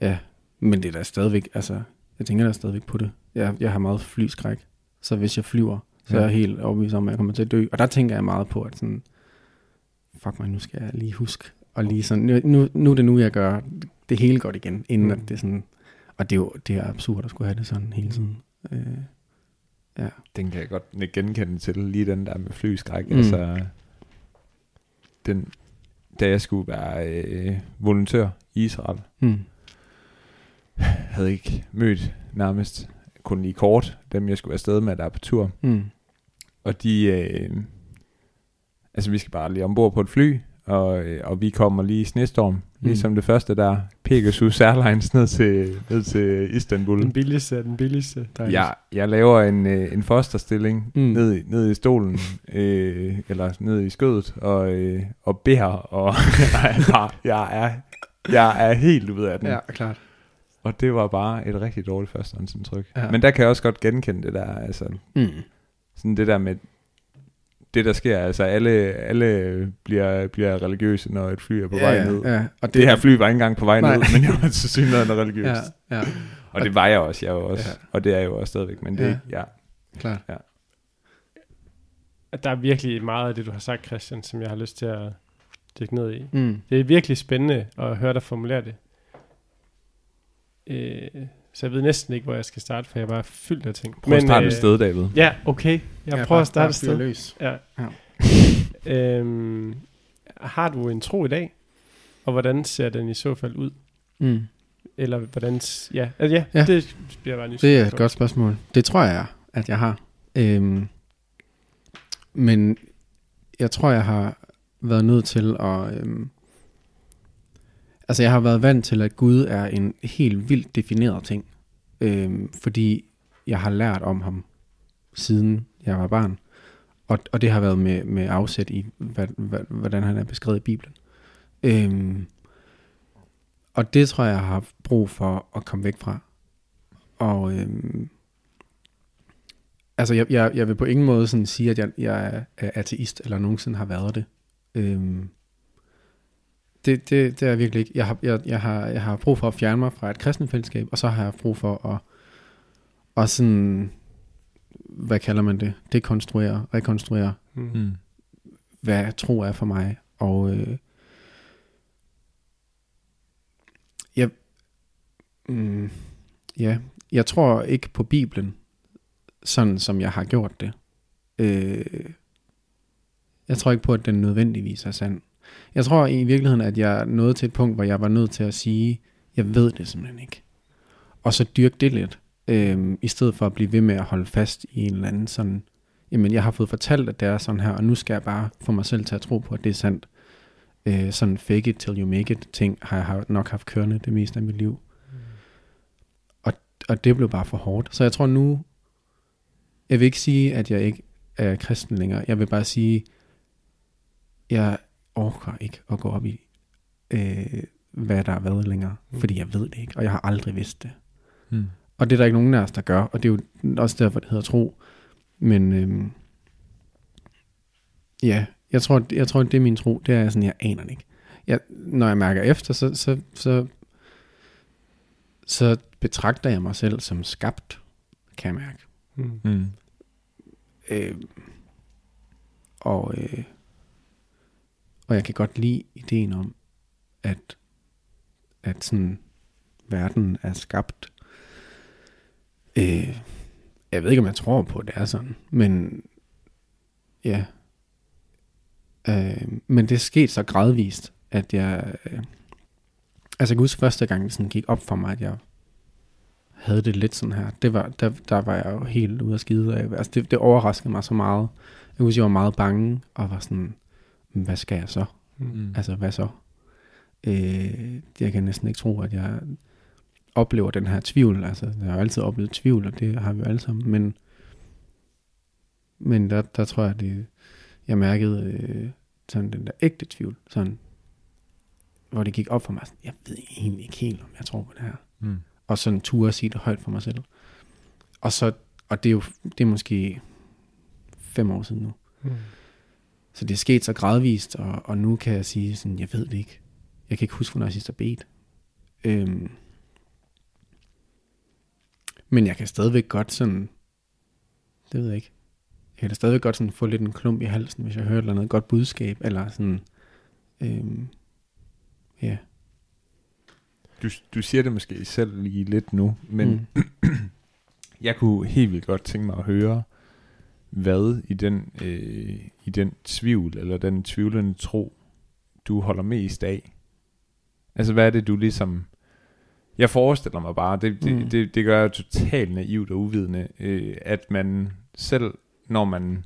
Ja, men det er da stadigvæk, altså, jeg tænker da stadigvæk på det. Jeg, jeg har meget flyskræk, så hvis jeg flyver, så ja. er jeg helt overbevist om, at jeg kommer til at dø. Og der tænker jeg meget på, at sådan, fuck mig, nu skal jeg lige huske, og lige sådan, nu, nu er det nu, jeg gør det hele godt igen, inden mm. at det sådan, og det er jo det er absurd at skulle have det sådan hele tiden. Øh, Ja. Den kan jeg godt genkende til, lige den der med flyskræk. Mm. Altså, den, da jeg skulle være øh, volontør i Israel, mm. Havde ikke mødt nærmest kun lige kort, dem jeg skulle være afsted med, der er på tur. Mm. Og de, øh, altså vi skal bare lige ombord på et fly, og, øh, og vi kommer lige i snestorm, mm. ligesom det første der, Pegasus Airlines ned til, ned til Istanbul. Den billigste den billigste. Ja, jeg laver en, øh, en fosterstilling mm. ned, ned i stolen, <laughs> øh, eller ned i skødet, og, øh, og beder, og <laughs> jeg, er jeg, er, jeg er helt ude af den. Ja, klart. Og det var bare et rigtig dårligt førstehåndsindtryk. Ja. Men der kan jeg også godt genkende det der, altså, mm. sådan det der med, det, der sker. Altså, alle, alle bliver, bliver religiøse, når et fly er på ja, vej ned. Ja, og det, det her fly var ikke engang på vej nej. ned, men jeg var til synligheden religiøs. Ja, ja. Og det var jeg også, jeg var også. Ja. Og det er jeg jo også stadigvæk, men det, ja. ja. Klart. Ja. Der er virkelig meget af det, du har sagt, Christian, som jeg har lyst til at dykke ned i. Mm. Det er virkelig spændende at høre dig formulere det. Øh, så jeg ved næsten ikke, hvor jeg skal starte, for jeg er bare fyldt af ting. Prøv at starte øh, et sted, David. Ja, okay. Jeg ja, prøver at starte et sted. Løs. Ja. ja. <laughs> øhm, har du en tro i dag? Og hvordan ser den i så fald ud? Mm. Eller hvordan... Ja, altså, ja, ja. det bliver bare Det er et godt spørgsmål. Det tror jeg, at jeg har. Øhm, men jeg tror, jeg har været nødt til at... Øhm, Altså jeg har været vant til, at Gud er en helt vildt defineret ting, øh, fordi jeg har lært om ham siden jeg var barn. Og, og det har været med, med afsæt i, hvad, hvad, hvordan han er beskrevet i Bibelen. Øhm, og det tror jeg, jeg har haft brug for at komme væk fra. Og øhm, altså jeg, jeg, jeg vil på ingen måde sådan sige, at jeg, jeg er ateist, eller nogensinde har været det. Øhm, det, det, det er virkelig ikke. Jeg har, jeg, jeg, har, jeg har brug for at fjerne mig fra et kristent fællesskab, og så har jeg brug for at, at sådan, hvad kalder man det, dekonstruere, rekonstruere, mm. hvad tro er for mig. Og øh, jeg, mm, ja, jeg tror ikke på Bibelen, sådan som jeg har gjort det. Øh, jeg tror ikke på, at den nødvendigvis er sand. Jeg tror i virkeligheden, at jeg nåede til et punkt, hvor jeg var nødt til at sige, jeg ved det simpelthen ikke. Og så dyrke det lidt, øh, i stedet for at blive ved med at holde fast i en eller anden sådan, jamen jeg har fået fortalt, at det er sådan her, og nu skal jeg bare få mig selv til at tro på, at det er sandt. Øh, sådan fake it till you make it ting har jeg nok haft kørende det meste af mit liv. Mm. Og, og det blev bare for hårdt. Så jeg tror nu, jeg vil ikke sige, at jeg ikke er kristen længere. Jeg vil bare sige, jeg orker ikke at gå op i, øh, hvad der har været længere, mm. fordi jeg ved det ikke, og jeg har aldrig vidst det. Mm. Og det er der ikke nogen af os, der gør, og det er jo også derfor, det hedder tro. Men øh, ja, jeg tror, jeg tror, det er min tro, det er sådan, jeg aner det ikke. jeg, når jeg mærker efter, så, så, så, så betragter jeg mig selv som skabt, kan jeg mærke. Mm. Mm. Øh, og, øh, og jeg kan godt lide ideen om, at, at sådan, verden er skabt. Øh, jeg ved ikke, om jeg tror på, at det er sådan, men ja. Øh, men det er sket så gradvist, at jeg... Øh, altså jeg kan huske første gang, det sådan gik op for mig, at jeg havde det lidt sådan her. Det var, der, der var jeg jo helt ude af skide af. Altså det, det overraskede mig så meget. Jeg husker, jeg var meget bange, og var sådan, hvad skal jeg så? Mm. Altså, hvad så? Øh, jeg kan næsten ikke tro, at jeg oplever den her tvivl. Altså, jeg har jo altid oplevet tvivl, og det har vi jo alle sammen. Men, men der, der tror jeg, det, jeg mærkede øh, sådan den der ægte tvivl. Sådan, hvor det gik op for mig. Sådan, jeg ved egentlig ikke helt, om jeg tror på det her. Mm. Og sådan turde at sige det højt for mig selv. Og så, og det er jo, det er måske fem år siden nu. Mm. Så det er sket så gradvist, og, og nu kan jeg sige sådan, jeg ved det ikke. Jeg kan ikke huske, hvornår jeg sidst har bedt. Øhm, men jeg kan stadigvæk godt sådan, det ved jeg ikke. Jeg kan da stadigvæk godt sådan få lidt en klump i halsen, hvis jeg hører et eller andet godt budskab, eller sådan, øhm, ja. Du, du siger det måske selv lige lidt nu, men mm. <clears throat> jeg kunne helt vildt godt tænke mig at høre, hvad i den, øh, i den tvivl, eller den tvivlende tro, du holder mest af. Altså, hvad er det, du ligesom... Jeg forestiller mig bare, det, det, Mm. det, det gør jeg totalt naivt og uvidende, øh, at man selv, når man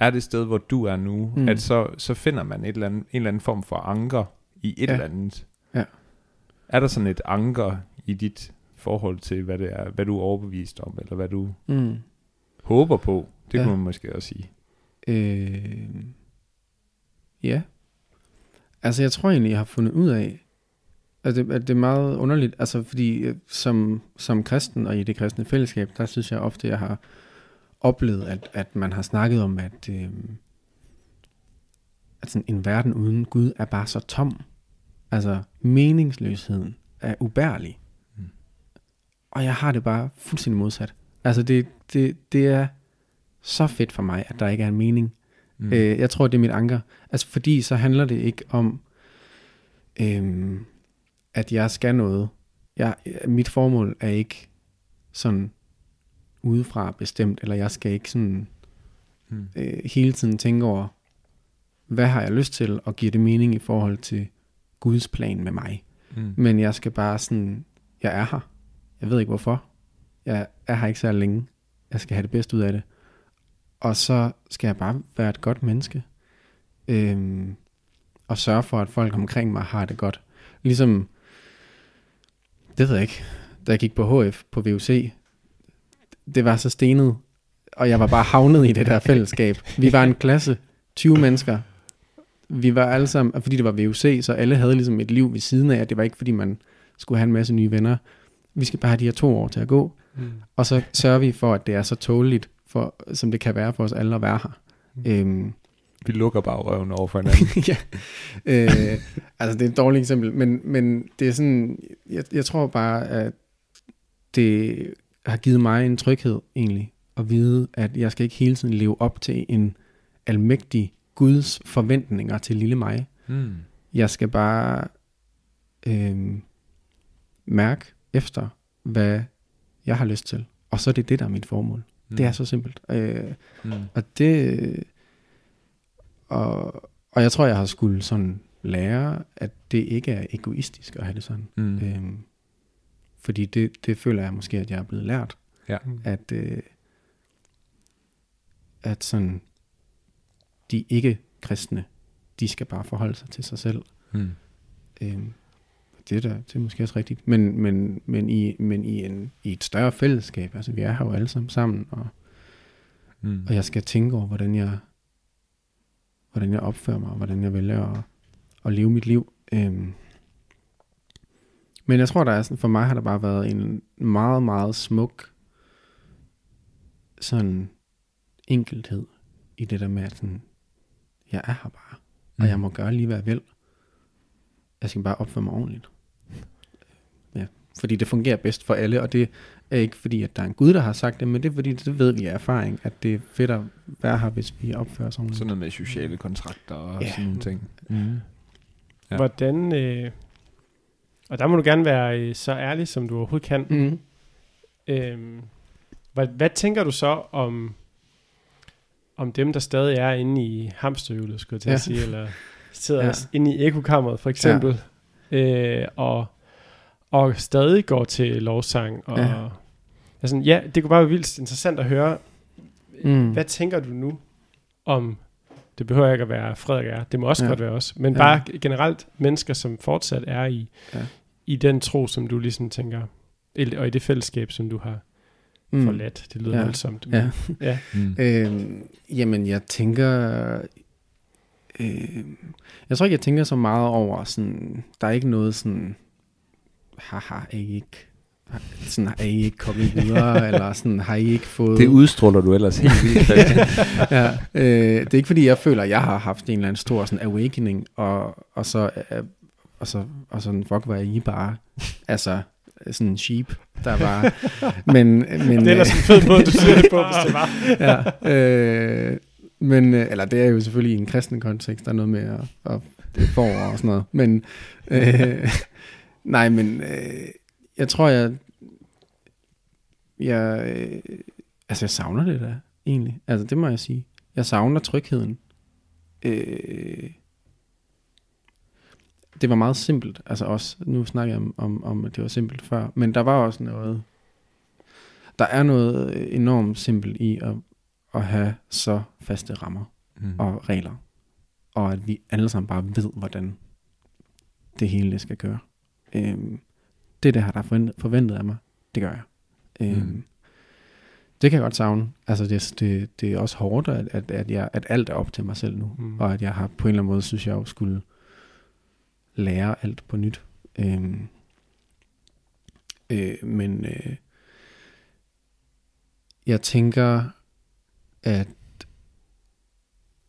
er det sted, hvor du er nu, mm. at så, så finder man et eller andet, en eller anden form for anker i et Ja. eller andet. Ja. Er der sådan et anker i dit forhold til, hvad det er, hvad du er overbevist om, eller hvad du Mm. Håber på? Det Ja. kunne man måske også sige. Øh, ja. Altså, jeg tror egentlig, jeg har fundet ud af, at det, at det er meget underligt, altså fordi øh, som, som kristen og i det kristne fællesskab, der synes jeg ofte, jeg har oplevet, at, at man har snakket om, at, øh, at sådan en verden uden Gud er bare så tom. Altså, meningsløsheden er ubærlig. Mm. Og jeg har det bare fuldstændig modsat. Altså, det, det, det er så fedt for mig, at der ikke er en mening. Mm. Øh, jeg tror, det er mit anker. Altså, fordi så handler det ikke om, øhm, at jeg skal noget. Jeg, mit formål er ikke sådan udefra bestemt, eller jeg skal ikke sådan Mm. øh, hele tiden tænke over, hvad har jeg lyst til, og giver det mening i forhold til Guds plan med mig. Mm. Men jeg skal bare sådan, jeg er her. Jeg ved ikke hvorfor. Jeg er her ikke så længe. Jeg skal have det bedste ud af det. Og så skal jeg bare være et godt menneske. Øhm, og sørge for, at folk omkring mig har det godt. Ligesom, det ved jeg ikke, da jeg gik på HF på VUC, det var så stenet, og jeg var bare havnet i det der fællesskab. Vi var en klasse, 20 mennesker. Vi var alle sammen, fordi det var VUC, så alle havde ligesom et liv ved siden af, at det var ikke fordi man skulle have en masse nye venner. Vi skal bare have de her to år til at gå, Mm. og så sørger vi for, at det er så tåligt, for, som det kan være for os alle at være her. Mm. Øhm, Vi lukker bare røven over for hinanden. <laughs> ja. Øh, altså, det er et dårligt eksempel, men, men det er sådan, jeg, jeg tror bare, at det har givet mig en tryghed egentlig, at vide, at jeg skal ikke hele tiden leve op til en almægtig Guds forventninger til lille mig. mm. Jeg skal bare øh, mærke efter, hvad jeg har lyst til. Og så er det det, der er mit formål. Mm. Det er så simpelt. Øh, Mm. og det... Og, og jeg tror, jeg har skulle sådan lære, at det ikke er egoistisk at have det sådan. Mm. Øhm, fordi det, det føler jeg måske, at jeg er blevet lært. Ja. At, øh, at sådan, de ikke-kristne, de skal bare forholde sig til sig selv. Mm. Øhm, det, er da, det er måske også rigtigt. Men, men, men, i, men i, en, i et større fællesskab, altså vi er her jo alle sammen sammen, og Mm. og jeg skal tænke over, hvordan jeg, hvordan jeg opfører mig, og hvordan jeg vælger at, at leve mit liv. Øhm. Men jeg tror, der er sådan, for mig har der bare været en meget, meget smuk sådan enkelhed i det der med, at sådan, jeg er her bare, og jeg må gøre lige, hvad jeg vil. Jeg skal bare opføre mig ordentligt. Ja, fordi det fungerer bedst for alle, og det er ikke fordi, at der er en Gud, der har sagt det, men det er fordi, det ved vi af erfaring, at det er fedt at være her, hvis vi opfører os ordentligt. Sådan noget med sociale kontrakter og Ja. sådan nogle ting. Mm. Ja. Ja. Hvordan, øh, og der må du gerne være øh, så ærlig, som du overhovedet kan. Mm. Øhm, hvad, hvad tænker du så om, om dem, der stadig er inde i hamsterhjulet, skulle jeg til Ja. at sige, eller <laughs> sidder Ja. inde i ekokammeret for eksempel, ja. øh, og, og stadig går til lovsang. Og, Ja. Altså, ja, det kunne bare være vildt interessant at høre, Mm. hvad tænker du nu om, det behøver ikke at være Frederik er, det må også Ja. godt være os, men Ja. bare generelt mennesker, som fortsat er i, Ja. i den tro, som du ligesom tænker, og i det fællesskab, som du har mm. forladt. Det lyder ja. voldsomt. men- Ja. ja. Mm. <laughs> Øhm, jamen, jeg tænker... Øh, jeg tror ikke, jeg tænker så meget over sådan... Der er ikke noget sådan... Haha, er I ikke... Sådan, er I ikke kommet <laughs> videre, eller sådan, har I ikke fået... Det udstråler du ellers helt vildt. <laughs> Ja, øh, det er ikke fordi, jeg føler, at jeg har haft en eller anden stor sådan awakening, og, og så, øh, og så, og sådan, fuck, er I bare, altså, sådan en sheep, der var, men, <laughs> men, Det er ellers en fed måde, du siger det på, hvis det var. ja, øh, men, øh, eller det er jo selvfølgelig i en kristen kontekst, der er noget med at, at det er for og sådan noget, men, øh, <laughs> nej, men, øh, jeg tror, jeg, jeg, øh, altså jeg savner det da, egentlig, altså det må jeg sige, jeg savner trygheden, øh, det var meget simpelt, altså også, nu snakker jeg om, om, om, at det var simpelt før, men der var også noget, der er noget enormt simpelt i at, at have så faste rammer Mm. og regler, og at vi alle sammen bare ved, hvordan det hele det skal køre. Øhm, det det her, der er forventet, forventet af mig. Det gør jeg. Øhm, Mm. Det kan jeg godt savne. Altså det, det, det er også hårdt, at, at, at, jeg, at alt er op til mig selv nu. Mm. Og at jeg har på en eller anden måde, synes jeg jo, skulle lære alt på nyt. Øhm, øh, men øh, jeg tænker, at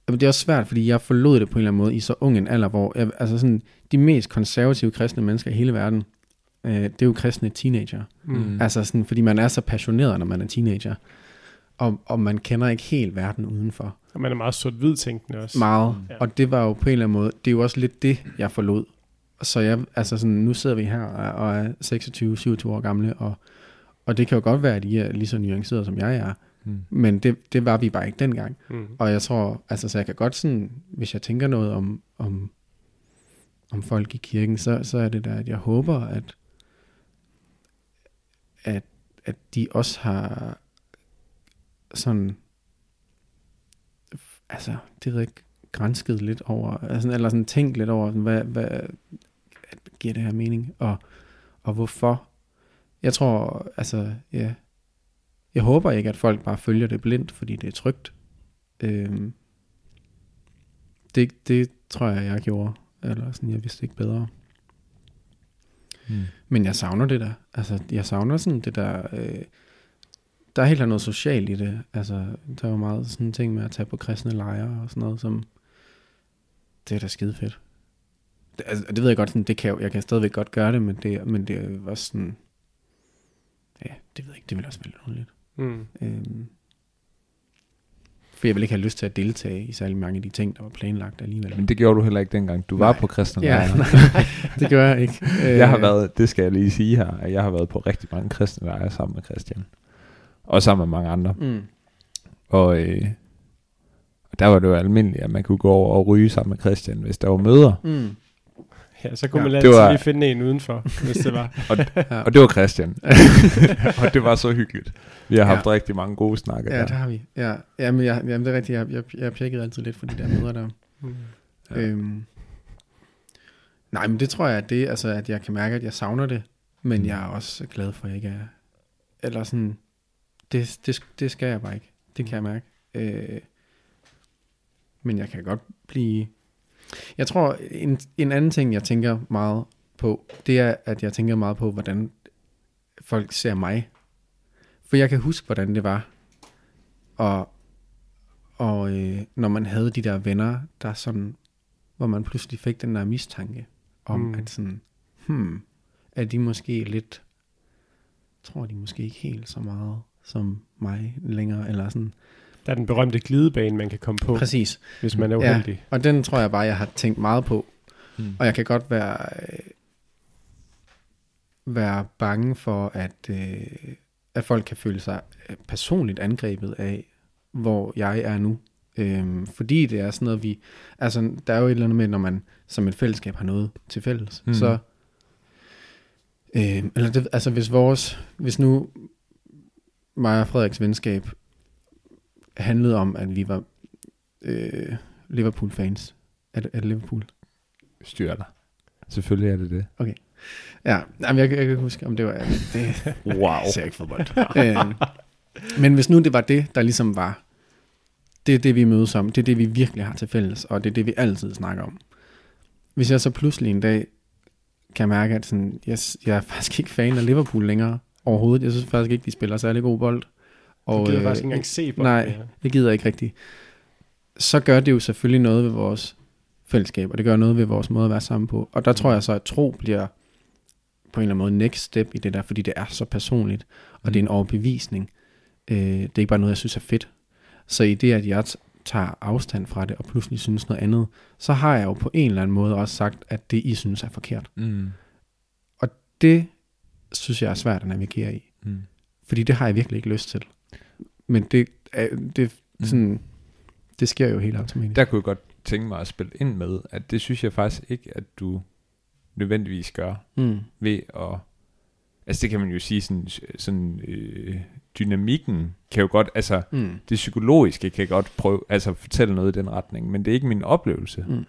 Jamen, det er også svært, fordi jeg forlod det på en eller anden måde i så ung en alder, hvor jeg, altså sådan, de mest konservative kristne mennesker i hele verden, øh, det er jo kristne teenager. Mm. Mm. Altså sådan, fordi man er så passioneret, når man er teenager. Og, og man kender ikke helt verden udenfor. Og man er meget sort-hvid tænkende også. Meget. Ja. Og det var jo på en eller anden måde, det er jo også lidt det, jeg forlod. Så jeg, altså sådan, nu sidder vi her og og er 26-27 år gamle, og, og det kan jo godt være, at I er lige så nuanceret, som jeg er. Mm. Men det, det var vi bare ikke dengang. Mm. Og jeg tror, altså så jeg kan godt sådan, hvis jeg tænker noget om, om, om folk i kirken, så, så er det der, at jeg håber, at, at, at de også har sådan, altså, det ved jeg ikke, grænsket lidt over, altså, eller sådan tænkt lidt over, sådan, hvad, hvad giver det her mening, og, og hvorfor. Jeg tror, altså, ja, jeg håber ikke, at folk bare følger det blindt, fordi det er trygt. Øhm, det, det tror jeg, jeg gjorde. Eller sådan, jeg vidste ikke bedre. Mm. Men jeg savner det der. Altså, jeg savner sådan det der... Øh, der er helt noget socialt i det. Altså, der er jo meget sådan ting med at tage på kristne lejre og sådan noget, som... Det er da skide fedt. Det, altså, det ved jeg godt, sådan, det kan jeg, jeg kan stadigvæk godt gøre det, men det, men det er også sådan... Ja, det ved jeg ikke, det vil også være lidt underligt. Mm. Øhm, for jeg vil ikke have lyst til at deltage i særlig mange af de ting, der var planlagt alligevel. Men det gjorde du heller ikke dengang. Du var Nej. på kristne ja, lejre. <laughs> nej, det gør jeg ikke. <laughs> Jeg har Øh, været, det skal jeg lige sige her, at jeg har været på rigtig mange kristne lejre sammen med Christian. Og sammen med mange andre. Mm, Og, øh, og der var det jo almindeligt, at man kunne gå over og ryge sammen med Christian, hvis der var møder. mm, Ja, så kunne Ja, ja, man altid var- lige finde en udenfor, hvis det var. ja. Og det var Christian. <laughs> og det var så hyggeligt. Vi har haft Ja. rigtig mange gode snakker ja, der. det har vi. Ja, ja men jeg, jamen, det er rigtigt. Jeg, jeg, jeg pjekkede altid lidt for de der møder der. Mm. Ja. Ja. Øhm, nej, men det tror jeg, at det altså, at jeg kan mærke, at jeg savner det. Men jeg er også glad for, at jeg ikke er... Eller sådan... Det, det, det skal jeg bare ikke. Det kan jeg mærke. Øh, men jeg kan godt blive... Jeg tror, en, en anden ting, jeg tænker meget på, det er, at jeg tænker meget på, hvordan folk ser mig. For jeg kan huske, hvordan det var. Og, og øh, når man havde de der venner, der sådan, hvor man pludselig fik den der mistanke om, Mm. at sådan, hmm, er de måske lidt, tror de måske ikke helt så meget som mig længere, eller sådan. Der er den berømte glidebane, man kan komme på, Præcis. hvis man er Ja. uheldig. Og den tror jeg bare, jeg har tænkt meget på. Mm. Og jeg kan godt være, øh, være bange for, at, øh, at folk kan føle sig øh, personligt angrebet af, hvor jeg er nu. Øhm, fordi det er sådan noget, vi... Altså, der er jo et eller andet med, når man som et fællesskab har noget til fælles, mm. så... Øh, eller det, altså, hvis vores... Hvis nu mig og Frederiks venskab handlede om, at vi var øh, Liverpool-fans. Er er det Liverpool? Styr dig. Selvfølgelig er det det. Ja, jamen, jeg, jeg kan ikke huske, om det var... Det, Wow. jeg ser ikke fodbold. øh, men hvis nu det var det, der ligesom var... Det er det, vi mødes om. Det er det, vi virkelig har til fælles, og det er det, vi altid snakker om. Hvis jeg så pludselig en dag kan mærke, at sådan, jeg, jeg er faktisk ikke fan af Liverpool længere overhovedet. Jeg synes faktisk ikke, de spiller særlig god bold. Og, du gider øh, faktisk ikke engang se på nej. det her. Jeg gider ikke rigtigt. Så gør det jo selvfølgelig noget ved vores fællesskab, og det gør noget ved vores måde at være sammen på. Og der tror jeg så, at tro bliver på en eller anden måde next step i det der, fordi det er så personligt, og det er en overbevisning. Øh, det er ikke bare noget, jeg synes er fedt. Så i det, at jeg tager afstand fra det, og pludselig synes noget andet, så har jeg jo på en eller anden måde også sagt, at det, I synes er forkert. Mm. Det synes jeg er svært at navigere i, Mm. fordi det har jeg virkelig ikke lyst til. Men det, er, det, Mm. sådan, det sker jo helt automatisk. Der kunne jeg godt tænke mig at spille ind med, at det synes jeg faktisk ikke, at du nødvendigvis gør Mm. ved at... Altså det kan man jo sige, sådan, sådan øh, dynamikken kan jo godt, altså Mm. det psykologiske kan godt prøve, altså fortælle noget i den retning, men det er ikke min oplevelse. Mm.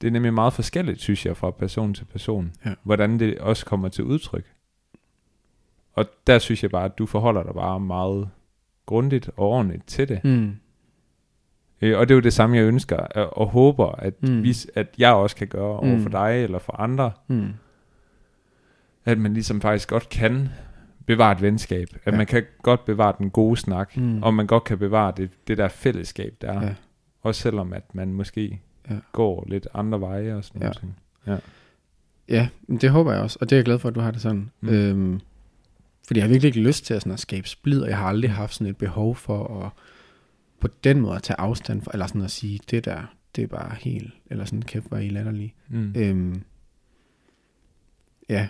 Det er nemlig meget forskelligt, synes jeg, fra person til person, Ja. hvordan det også kommer til udtryk. Og der synes jeg bare, at du forholder dig bare meget grundigt og ordentligt til det. Mm. Øh, og det er jo det samme, jeg ønsker og, og håber, at, Mm. vi, at jeg også kan gøre over Mm. for dig eller for andre, Mm. at man ligesom faktisk godt kan bevare et venskab, at Ja. man kan godt bevare den gode snak, Mm. og man godt kan bevare det, det der fællesskab, der er. Ja. Også selvom, at man måske Ja. går lidt andre veje og sådan Ja. noget. Ja, men det håber jeg også, og det er jeg glad for, at du har det sådan. Mm. Øhm, fordi jeg har virkelig ikke lyst til at, sådan at skabe splid, og jeg har aldrig haft sådan et behov for at på den måde at tage afstand fra, eller sådan at sige, det der, det er bare helt, eller sådan, kæft, hvor er I latterlige. Mm. Øhm, ja,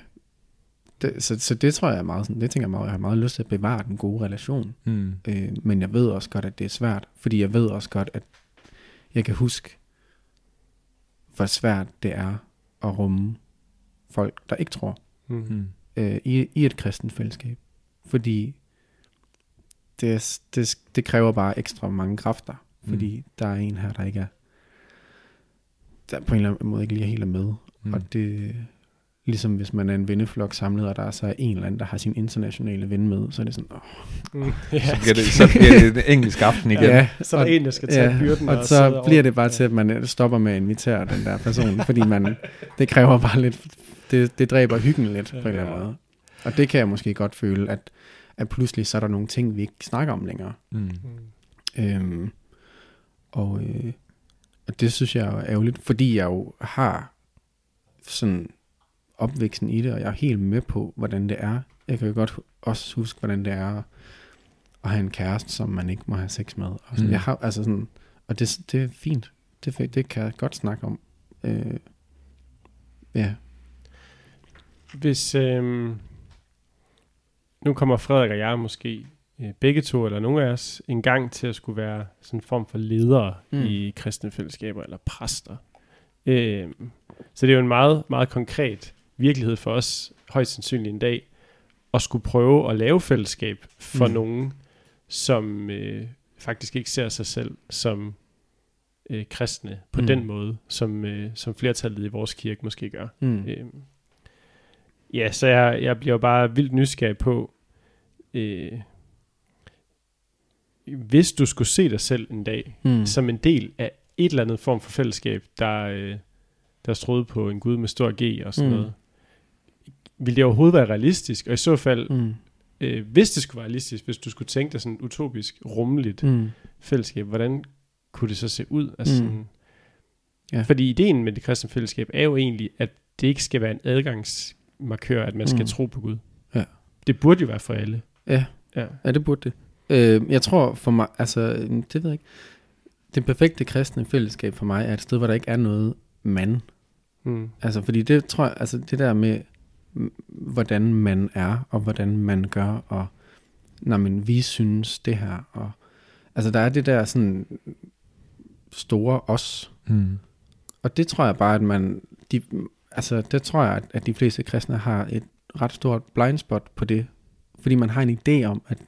det, så, så det tror jeg er meget sådan, det tænker jeg meget, jeg har meget lyst til at bevare den gode relation. Mm. Øh, men jeg ved også godt, at det er svært, fordi jeg ved også godt, at jeg kan huske, hvor svært det er at rumme folk, der ikke tror Mm. Øh, i, i et kristent fællesskab. Fordi det, det, det kræver bare ekstra mange kræfter, fordi mm. der er en her, der ikke er, der på en eller anden måde ikke lige helt er med. Mm. Og det ligesom hvis man er en venneflok samlet, og der er så en eller anden, der har sin internationale ven med, så er det sådan, åh, Mm. Ja. Så bliver det, så bliver det en engelsk aften igen. Ja, Så er der og- en, der skal tage byrden. og sidde så over- bliver det bare til, at man stopper med at invitere den der person, fordi man, <laughs> det kræver bare lidt, det, det dræber hyggen lidt på en eller anden måde. Og det kan jeg måske godt føle, at, at pludselig så er der nogle ting, vi ikke snakker om længere. Mm. Øhm, og, øh, og det synes jeg er ærgerligt, fordi jeg jo har sådan opvæksten i det, og jeg er helt med på, hvordan det er. Jeg kan jo godt også huske, hvordan det er at have en kæreste, som man ikke må have sex med. Og, sådan. Mm. Jeg har, altså sådan, og det, det er fint. Det, det kan jeg godt snakke om. Øh, ja. Hvis øhm, nu kommer Frederik og jeg måske øh, begge to, eller nogle af os, en gang til at skulle være sådan en form for ledere mm. I kristne fællesskaber, eller præster. Øhm, så det er jo en meget, meget konkret virkelighed for os, højst sandsynligt en dag, at skulle prøve at lave fællesskab for mm. Nogen, som øh, faktisk ikke ser sig selv som øh, kristne på mm. Den måde, som, øh, som flertallet i vores kirke måske gør. Mm. Øhm, ja, så jeg, jeg bliver bare vildt nysgerrig på, øh, hvis du skulle se dig selv en dag, mm. Som en del af et eller andet form for fællesskab, der, øh, der troede på en Gud med stor G og sådan mm. Noget, vil det overhovedet være realistisk? Og i så fald, mm. Øh, hvis det skulle være realistisk, hvis du skulle tænke dig sådan utopisk rummeligt mm. Fællesskab, hvordan kunne det så se ud? Altså Mm. sådan, Ja. Fordi ideen med det kristne fællesskab er jo egentlig, at det ikke skal være en adgangsmarkør, at man skal Mm. tro på Gud. Ja. Det burde jo være for alle. Ja. Ja. Ja, det burde det. Øh, jeg tror for mig, altså, det ved jeg ikke. Det perfekte kristne fællesskab for mig er et sted, hvor der ikke er noget mand. Mm. Altså, fordi det tror jeg, altså det der med, hvordan man er, og hvordan man gør, og når man vi synes det her, og altså der er det der sådan store os, Mm. og det tror jeg bare, at man, de, altså det tror jeg, at, de fleste kristne har et ret stort blindspot på det, fordi man har en idé om, at,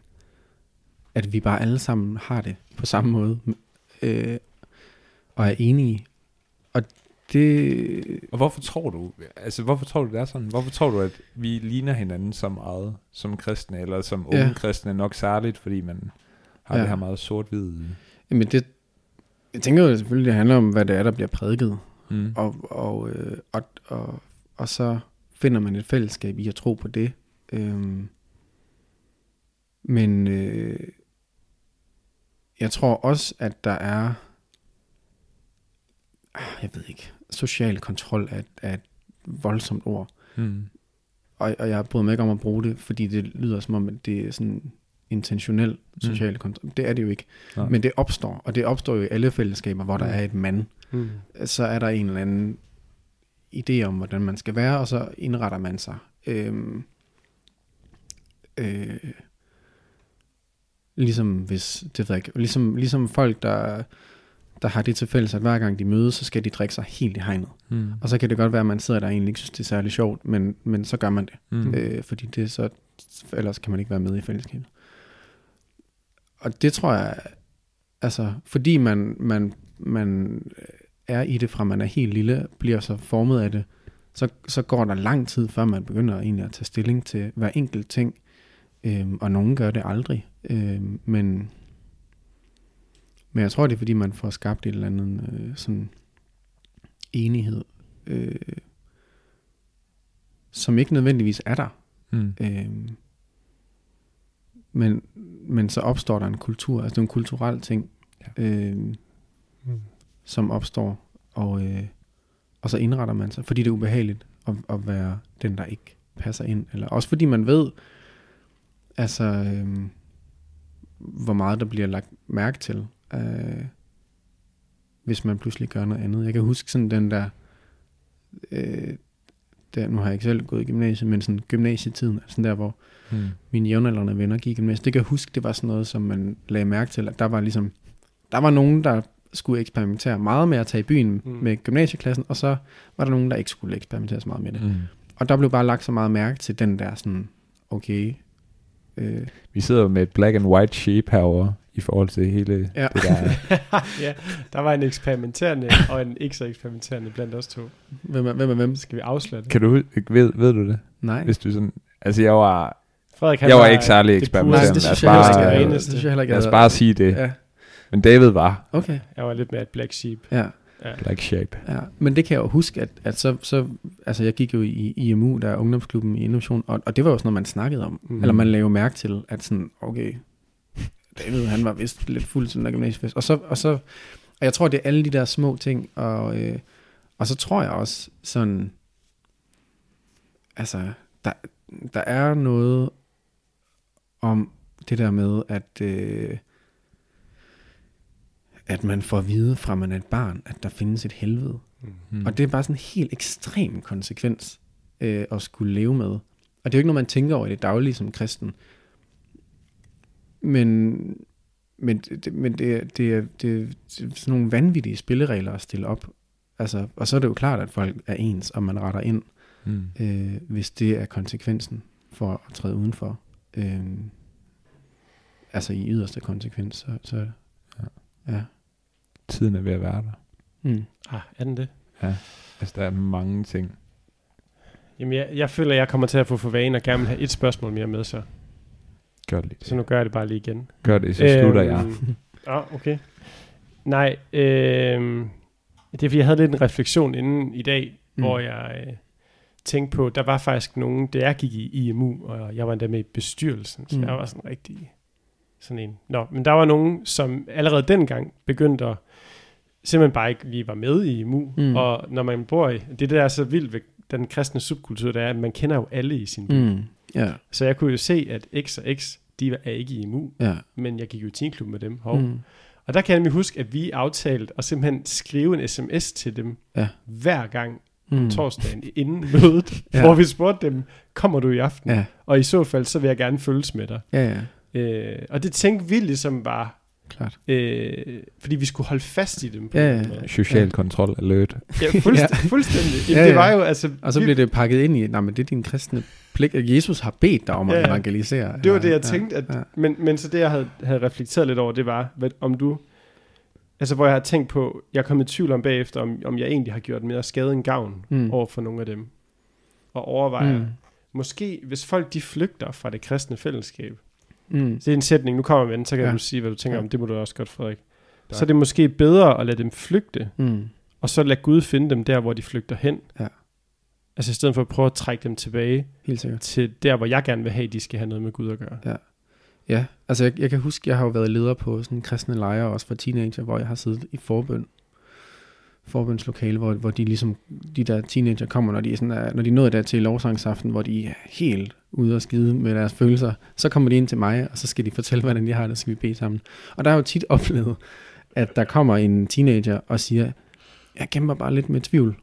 at vi bare alle sammen har det på samme måde, øh, og er enige. Og det, Og hvorfor tror du, altså hvorfor tror du det er sådan? Hvorfor tror du, at vi ligner hinanden så meget som kristne, eller som unge Ja. kristne nok særligt, fordi man har Ja. det her meget sort-hvide? Jamen det, jeg tænker jo selvfølgelig, det handler om, hvad det er, der bliver prædiket. Mm. Og, og, øh, og, og, og så finder man et fællesskab i at tro på det. Øhm, men øh, jeg tror også, at der er, ah, jeg ved ikke, social kontrol er, er et voldsomt ord. Mm. Og, og jeg bryder mig ikke om at bruge det, fordi det lyder som om, at det er sådan intentionel social mm. kontrol. Det er det jo ikke. Nej. Men det opstår, og det opstår jo i alle fællesskaber, hvor der Mm. er et mand. Mm. Så er der en eller anden idé om, hvordan man skal være, og så indretter man sig. Øhm, øh, ligesom hvis, det ved jeg ikke, ligesom, ligesom folk, der, der har det til fælles, at hver gang de mødes, så skal de drikke sig helt i hegnet. Mm. Og så kan det godt være, at man sidder der og egentlig ikke synes, det er særlig sjovt, men, men så gør man det. Mm. Øh, fordi det er så, ellers kan man ikke være med i fællesskabet. Og det tror jeg, altså, fordi man, man, man er i det fra man er helt lille, bliver så formet af det, så, så går der lang tid, før man begynder egentlig at tage stilling til hver enkelt ting. Øhm, og nogen gør det aldrig. Øhm, men, men jeg tror, det er fordi, man får skabt et eller andet øh, sådan enighed, øh, som ikke nødvendigvis er der. Mm. Øhm, men, men så opstår der en kultur, altså det en kulturel ting, Ja. øhm, Mm. som opstår, og, øh, og så indretter man sig, fordi det er ubehageligt at, at være den, der ikke passer ind. Eller også fordi man ved, altså, øhm, hvor meget der bliver lagt mærke til, øh, hvis man pludselig gør noget andet. Jeg kan huske sådan den der, øh, der, nu har jeg ikke selv gået i gymnasiet, men sådan gymnasietiden, sådan der, hvor Mm. mine jævnaldrende venner gik i gymnasiet. Det kan jeg huske, det var sådan noget, som man lagde mærke til, at der var ligesom, der var nogen, der skulle eksperimentere meget med at tage i byen Mm. med gymnasieklassen, og så var der nogen, der ikke skulle eksperimentere så meget med det. Mm. Og der blev bare lagt så meget mærke til den der sådan, okay, øh, Vi sidder med et black and white sheep herover i forhold til hele Ja. det der. <laughs> ja, der var en eksperimenterende og en ikke så eksperimenterende blandt os to. hvem er, hvem er hvem? Skal vi afsløre det? Kan du ved, ved du det? Nej. Hvis du sådan, altså jeg var, Frederik, jeg var ikke særlig. Nej, pureste- det det synes jeg heller ikke. lad os bare sige det. Ja, Men David var okay. Jeg var lidt mere et black sheep. Ja. Ja. black sheep. Ja, men det kan jeg jo huske, at, at så, så, altså jeg gik jo i IMU, der er ungdomsklubben i Innovation, og, og det var jo sådan noget, man snakkede om. Mm. Eller man lavede jo mærke til, at sådan, okay, David, han var vist lidt fuld til den der gymnasiefest. Og så, og så, og jeg tror, det er alle de der små ting, og, øh, og så tror jeg også sådan, altså, der, der er noget om det der med, at, øh, at man får at vide fra man er et barn, at der findes et helvede. Mm. Og det er bare sådan en helt ekstrem konsekvens øh, at skulle leve med. Og det er jo ikke noget, man tænker over i det daglige som kristen. Men, men, det, men det, er- det, er, det er sådan nogle vanvittige spilleregler at stille op. Altså, og så er det jo klart, at folk er ens, og man retter ind, Mm. øh, hvis det er konsekvensen for at træde udenfor. Øh, altså i yderste konsekvens, så, så Ja. ja. Tiden er ved at være der. Mm. Ah, er den det? Altså der er mange ting. Jamen, jeg, jeg føler, jeg kommer til at få for vane og gerne vil have et spørgsmål mere med, så. Gør det lige. Så nu gør jeg det bare lige igen. Gør det, så slutter jeg. Øhm, <laughs> Ah, okay. Nej, øhm, det er fordi, jeg havde lidt en refleksion inden i dag. Mm. hvor jeg øh, tænkte på, der var faktisk nogen, da jeg gik i IMU, og jeg var endda med i bestyrelsen, så mm. Jeg var sådan rigtig sådan en. Nå, men der var nogen, som allerede dengang begyndte at simpelthen bare ikke lige var med i IMU, mm. Og når man bor i, det der er så vildt ved den kristne subkultur, der er, at man kender jo alle i sin by. Mm. Ja, Så jeg kunne jo se, at X og X, de er ikke i IMU, ja. men jeg gik jo i teamklub med dem. Hov. Mm. Og der kan jeg nemlig huske, at vi aftalte at simpelthen skrive en sms til dem Ja. hver gang Mm. torsdagen inden <laughs> mødet, Ja. ja. hvor vi spurgte dem, kommer du i aften? Ja, Og i så fald, så vil jeg gerne følges med dig. ja, ja, Øh, og det tænkte vi ligesom var, klart. øh, fordi vi skulle holde fast i dem. På Ja, ja. Social ja. kontrol alert. ja <laughs> fuldstændig. fuldstændig. Ja, Ja, det ja. var jo altså... Og så vi- bliver det pakket ind i, nej, men det er din kristne pligt, at Jesus har bedt dig om at Ja, ja. evangelisere. Det var det, jeg Ja, tænkte. At, ja. men, men så det, jeg havde, havde reflekteret lidt over, det var, hvad, om du... Altså, hvor jeg har tænkt på, jeg er kommet i tvivl om bagefter, om, om jeg egentlig har gjort mere skade end gavn Mm. over for nogle af dem. Og overvejer, Mm. måske hvis folk de flygter fra det kristne fællesskab, Mm. det er en sætning, nu kommer vi med den, så kan Ja. ja. du sige, hvad du tænker Ja. ja. om, det må du også godt, Frederik. Tak. Så er det måske bedre at lade dem flygte, Mm. og så lade Gud finde dem der, hvor de flygter hen. Ja. Altså i stedet for at prøve at trække dem tilbage Helt sikkert. til der, hvor jeg gerne vil have, de skal have noget med Gud at gøre. Ja, altså jeg, jeg kan huske, jeg har jo været leder på sådan en kristne lejre, også for teenager, hvor jeg har siddet i forbøn, forbønslokale, hvor, hvor de ligesom, de der teenager kommer, når de, er sådan er, når de er nået der til lovsangsaften, hvor de er helt ude og skide med deres følelser, så kommer de ind til mig, og så skal de fortælle, hvordan de har det, så skal vi bede sammen. Og der jeg jo tit oplevet, at der kommer en teenager og siger, jeg kæmper bare lidt med tvivl.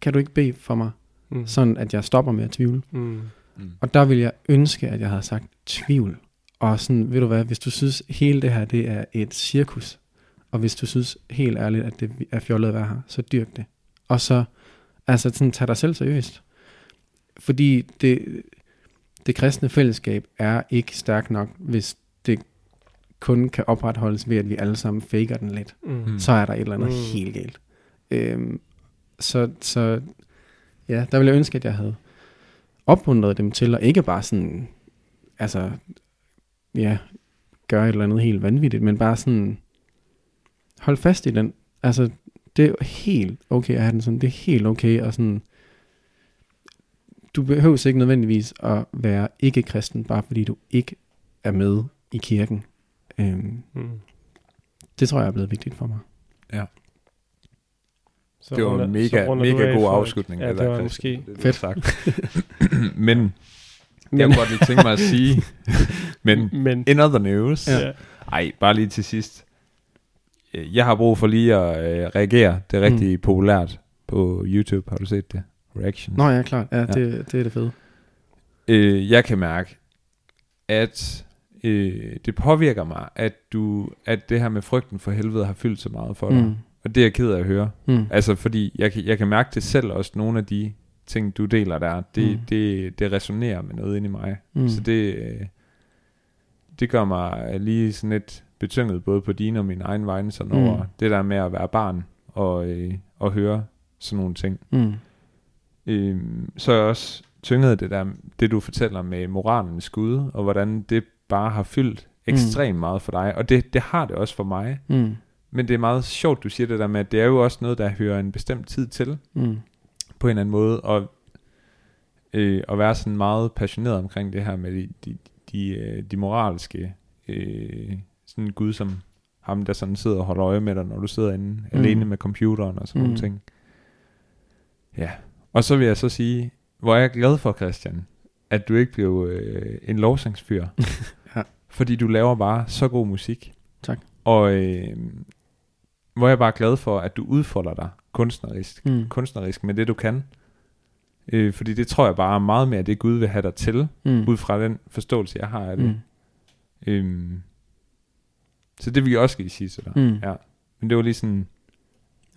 Kan du ikke bede for mig? Mm. Sådan, at jeg stopper med at tvivle. Mm. Mm. Og der vil jeg ønske, at jeg havde sagt tvivl. Og sådan, ved du hvad, hvis du synes, hele det her, det er et cirkus, og hvis du synes helt ærligt, at det er fjollet at være her, så dyrk det. Og så, altså sådan, tag dig selv seriøst. Fordi det, det kristne fællesskab er ikke stærkt nok, hvis det kun kan opretholdes ved, at vi alle sammen faker den lidt. Mm. Mm. Så er der et eller andet Mm. helt galt. Øhm, så, så ja, der ville jeg ønske, at jeg havde opmuntret dem til at ikke bare sådan, altså, ja, gøre et eller andet helt vanvittigt, men bare sådan, hold fast i den. Altså, det er jo helt okay at have den sådan, det er helt okay og sådan, du behøver ikke nødvendigvis at være ikke-kristen, bare fordi du ikke er med i kirken. Øhm, Mm. det tror jeg er blevet vigtigt for mig. Så Det var runder- en mega, mega god afslutning. Ja, det, var måske. Det, Fedt. Sagt. <laughs> men, Men, jeg kunne godt lige tænke mig at sige, <laughs> men men in other news, ja. ej, bare lige til sidst. Øh, Jeg har brug for lige at øh, reagere. Det er rigtig mm. populært på YouTube. Har du set det? Reactions. Nå ja, klart. Ja, det, det er det fede. øh, jeg kan mærke, at øh, det påvirker mig, at du, at det her med frygten for helvede har fyldt så meget for dig. Mm. Og det er jeg ked af at høre. Mm. Altså, fordi jeg, kan- jeg kan mærke det selv også, nogle af de ting, du deler der, det, Mm. mm. det, det resonerer med noget inde i mig. Mm. Mm. Så det, øh, det gør mig lige sådan lidt betynget, både på dine og min egen vegne, sådan Mm. mm. over det der med at være barn og, øh, og høre sådan nogle ting. Mm. Øh, så er jeg også tynget det der, det du fortæller med moralens skud, og hvordan det bare har fyldt ekstremt mm. meget for dig. Og det, det har det også for mig. Mm. Men det er meget sjovt, du siger det der med, at det er jo også noget, der hører en bestemt tid til, Mm. På en eller anden måde, og øh, at være sådan meget passioneret omkring det her med de, de, de, øh, de moralske, øh, sådan en Gud som ham, der sådan sidder og holder øje med dig, når du sidder inde mm. alene med computeren og sådan. Mm. nogle ting. Ja, og så vil jeg så sige, hvor er jeg glad for, Christian, at du ikke blev øh, en lovsangsfyr. <laughs> Ja. Fordi du laver bare så god musik. Tak. Og øh, hvor er jeg bare glad for, at du udfolder dig kunstnerisk, Mm. kunstnerisk med det, du kan. Øh, fordi det tror jeg bare er meget mere, det Gud vil have dig til, Mm. ud fra den forståelse, jeg har af det. Mm. Øhm, så det vil jeg også lige sige til dig. Mm. Ja. Men det var lige sådan...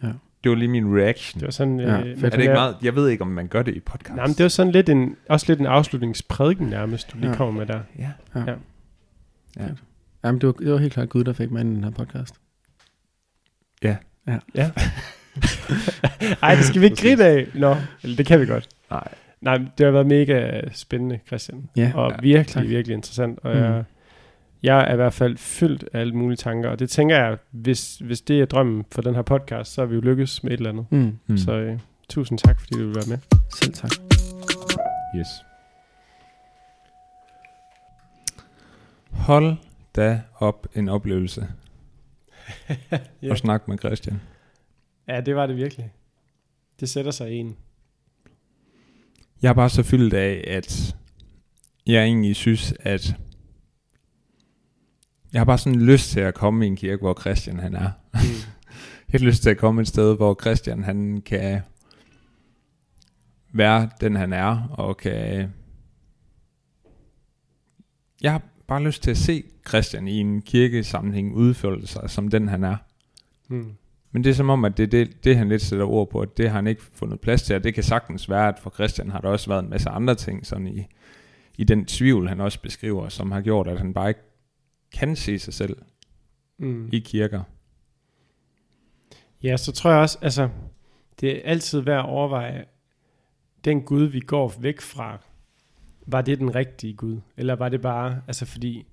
Ja. Det var lige min reaction. Det var sådan... Ja, øh, er det ikke meget... Jeg ved ikke, om man gør det i podcast. Nej, men det var sådan lidt en, også lidt en afslutningsprædiken nærmest, du lige Ja. kommer med der. Ja. Ja. Ja. Ja. Jamen, det var, det var helt klart Gud, der fik mig ind i den her podcast. Ja. <laughs> <laughs> Ej, det skal vi ikke grine af. Nå, eller det kan vi godt. Nej. Nej, det har været mega spændende, Christian. Ja. Og Ja, virkelig, tak. virkelig interessant. Og Mm. jeg, jeg er i hvert fald fyldt af alle mulige tanker. Og det tænker jeg, hvis, hvis det er drømmen for den her podcast, så har vi jo lykkes med et eller andet. Mm. Mm. Mm. Så øh, tusind tak, fordi du vil være med. Selv tak. Yes. Hold da op en oplevelse. Ja. <laughs> Og snak med Christian. Ja, det var det virkelig. Det sætter sig i en. Jeg er bare så fyldt af, at jeg egentlig synes, at jeg har bare sådan lyst til at komme i en kirke, hvor Christian han er. Mm. <laughs> Jeg har lyst til at komme et sted, hvor Christian han kan være den han er, og kan... Jeg har bare lyst til at se Christian i en kirkesammenhæng udføre sig som den han er. Mm. Men det er som om, at det er det, det, han lidt sætter ord på, at det har han ikke fundet plads til, og det kan sagtens være, at for Christian har der også været en masse andre ting, sådan i, i den tvivl, han også beskriver, som har gjort, at han bare ikke kan se sig selv Mm. i kirker. Ja, så tror jeg også, altså, det er altid værd at overveje, den Gud, vi går væk fra, var det den rigtige Gud? Eller var det bare, altså fordi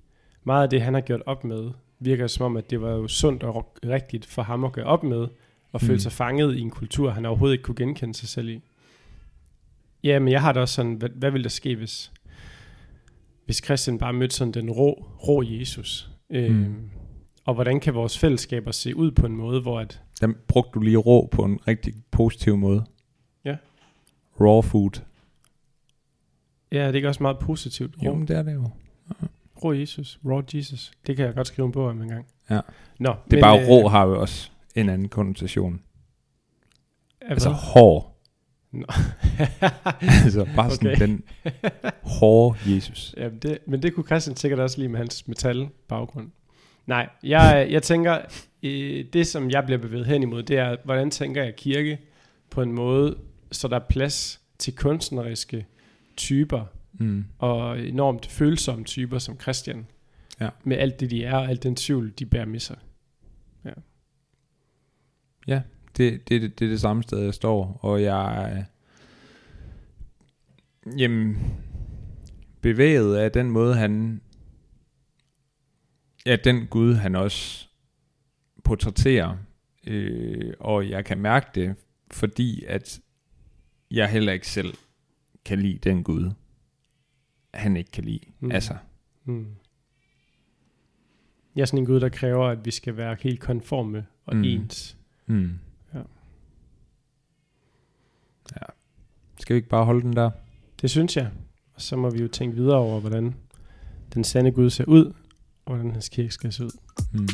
meget af det, han har gjort op med, virker som om, at det var jo sundt og rigtigt for ham at gøre op med, og føle Mm. sig fanget i en kultur, han overhovedet ikke kunne genkende sig selv i. Ja, men jeg har da også sådan, hvad, hvad ville der ske, hvis, hvis Christian bare mødte sådan den rå, rå Jesus? Øhm, Mm. Og hvordan kan vores fællesskaber se ud på en måde, hvor at, Den brugte du lige rå på en rigtig positiv måde. Ja. Raw food. ja, det er ikke også meget positivt? Rå, Jo, men det er det jo. Rå Jesus, raw Jesus, det kan jeg godt skrive en bog om en gang. Ja. Nå, Det er bare, rå har jo også en anden konnotation. Altså hård. Nå. <laughs> altså bare sådan Okay. den hårde Jesus. <laughs> Jamen det, men det kunne Christian sikkert også lide med hans metal-baggrund. Nej, jeg, jeg tænker, øh, det som jeg bliver bevæget hen imod, det er, hvordan tænker jeg kirke på en måde, så der er plads til kunstneriske typer, Mm. og enormt følsomme typer som Christian. Ja. Med alt det, de er, og alt den tvivl, de bærer med sig. Det, det, det, det er det samme sted, jeg står, og jeg er jamen, bevæget af den måde, han ja, den Gud, han også portrætterer, øh, og jeg kan mærke det, fordi at jeg heller ikke selv kan lide den Gud, han ikke kan lide. Mm. Altså, Mm. Jeg er sådan en Gud, der kræver, at vi skal være helt konforme og. Mm. ens. mm. Ja. ja. Skal vi ikke bare holde den der? Det synes jeg. Og så må vi jo tænke videre over, hvordan den sande Gud ser ud, og hvordan hans kirke skal se ud. Mm.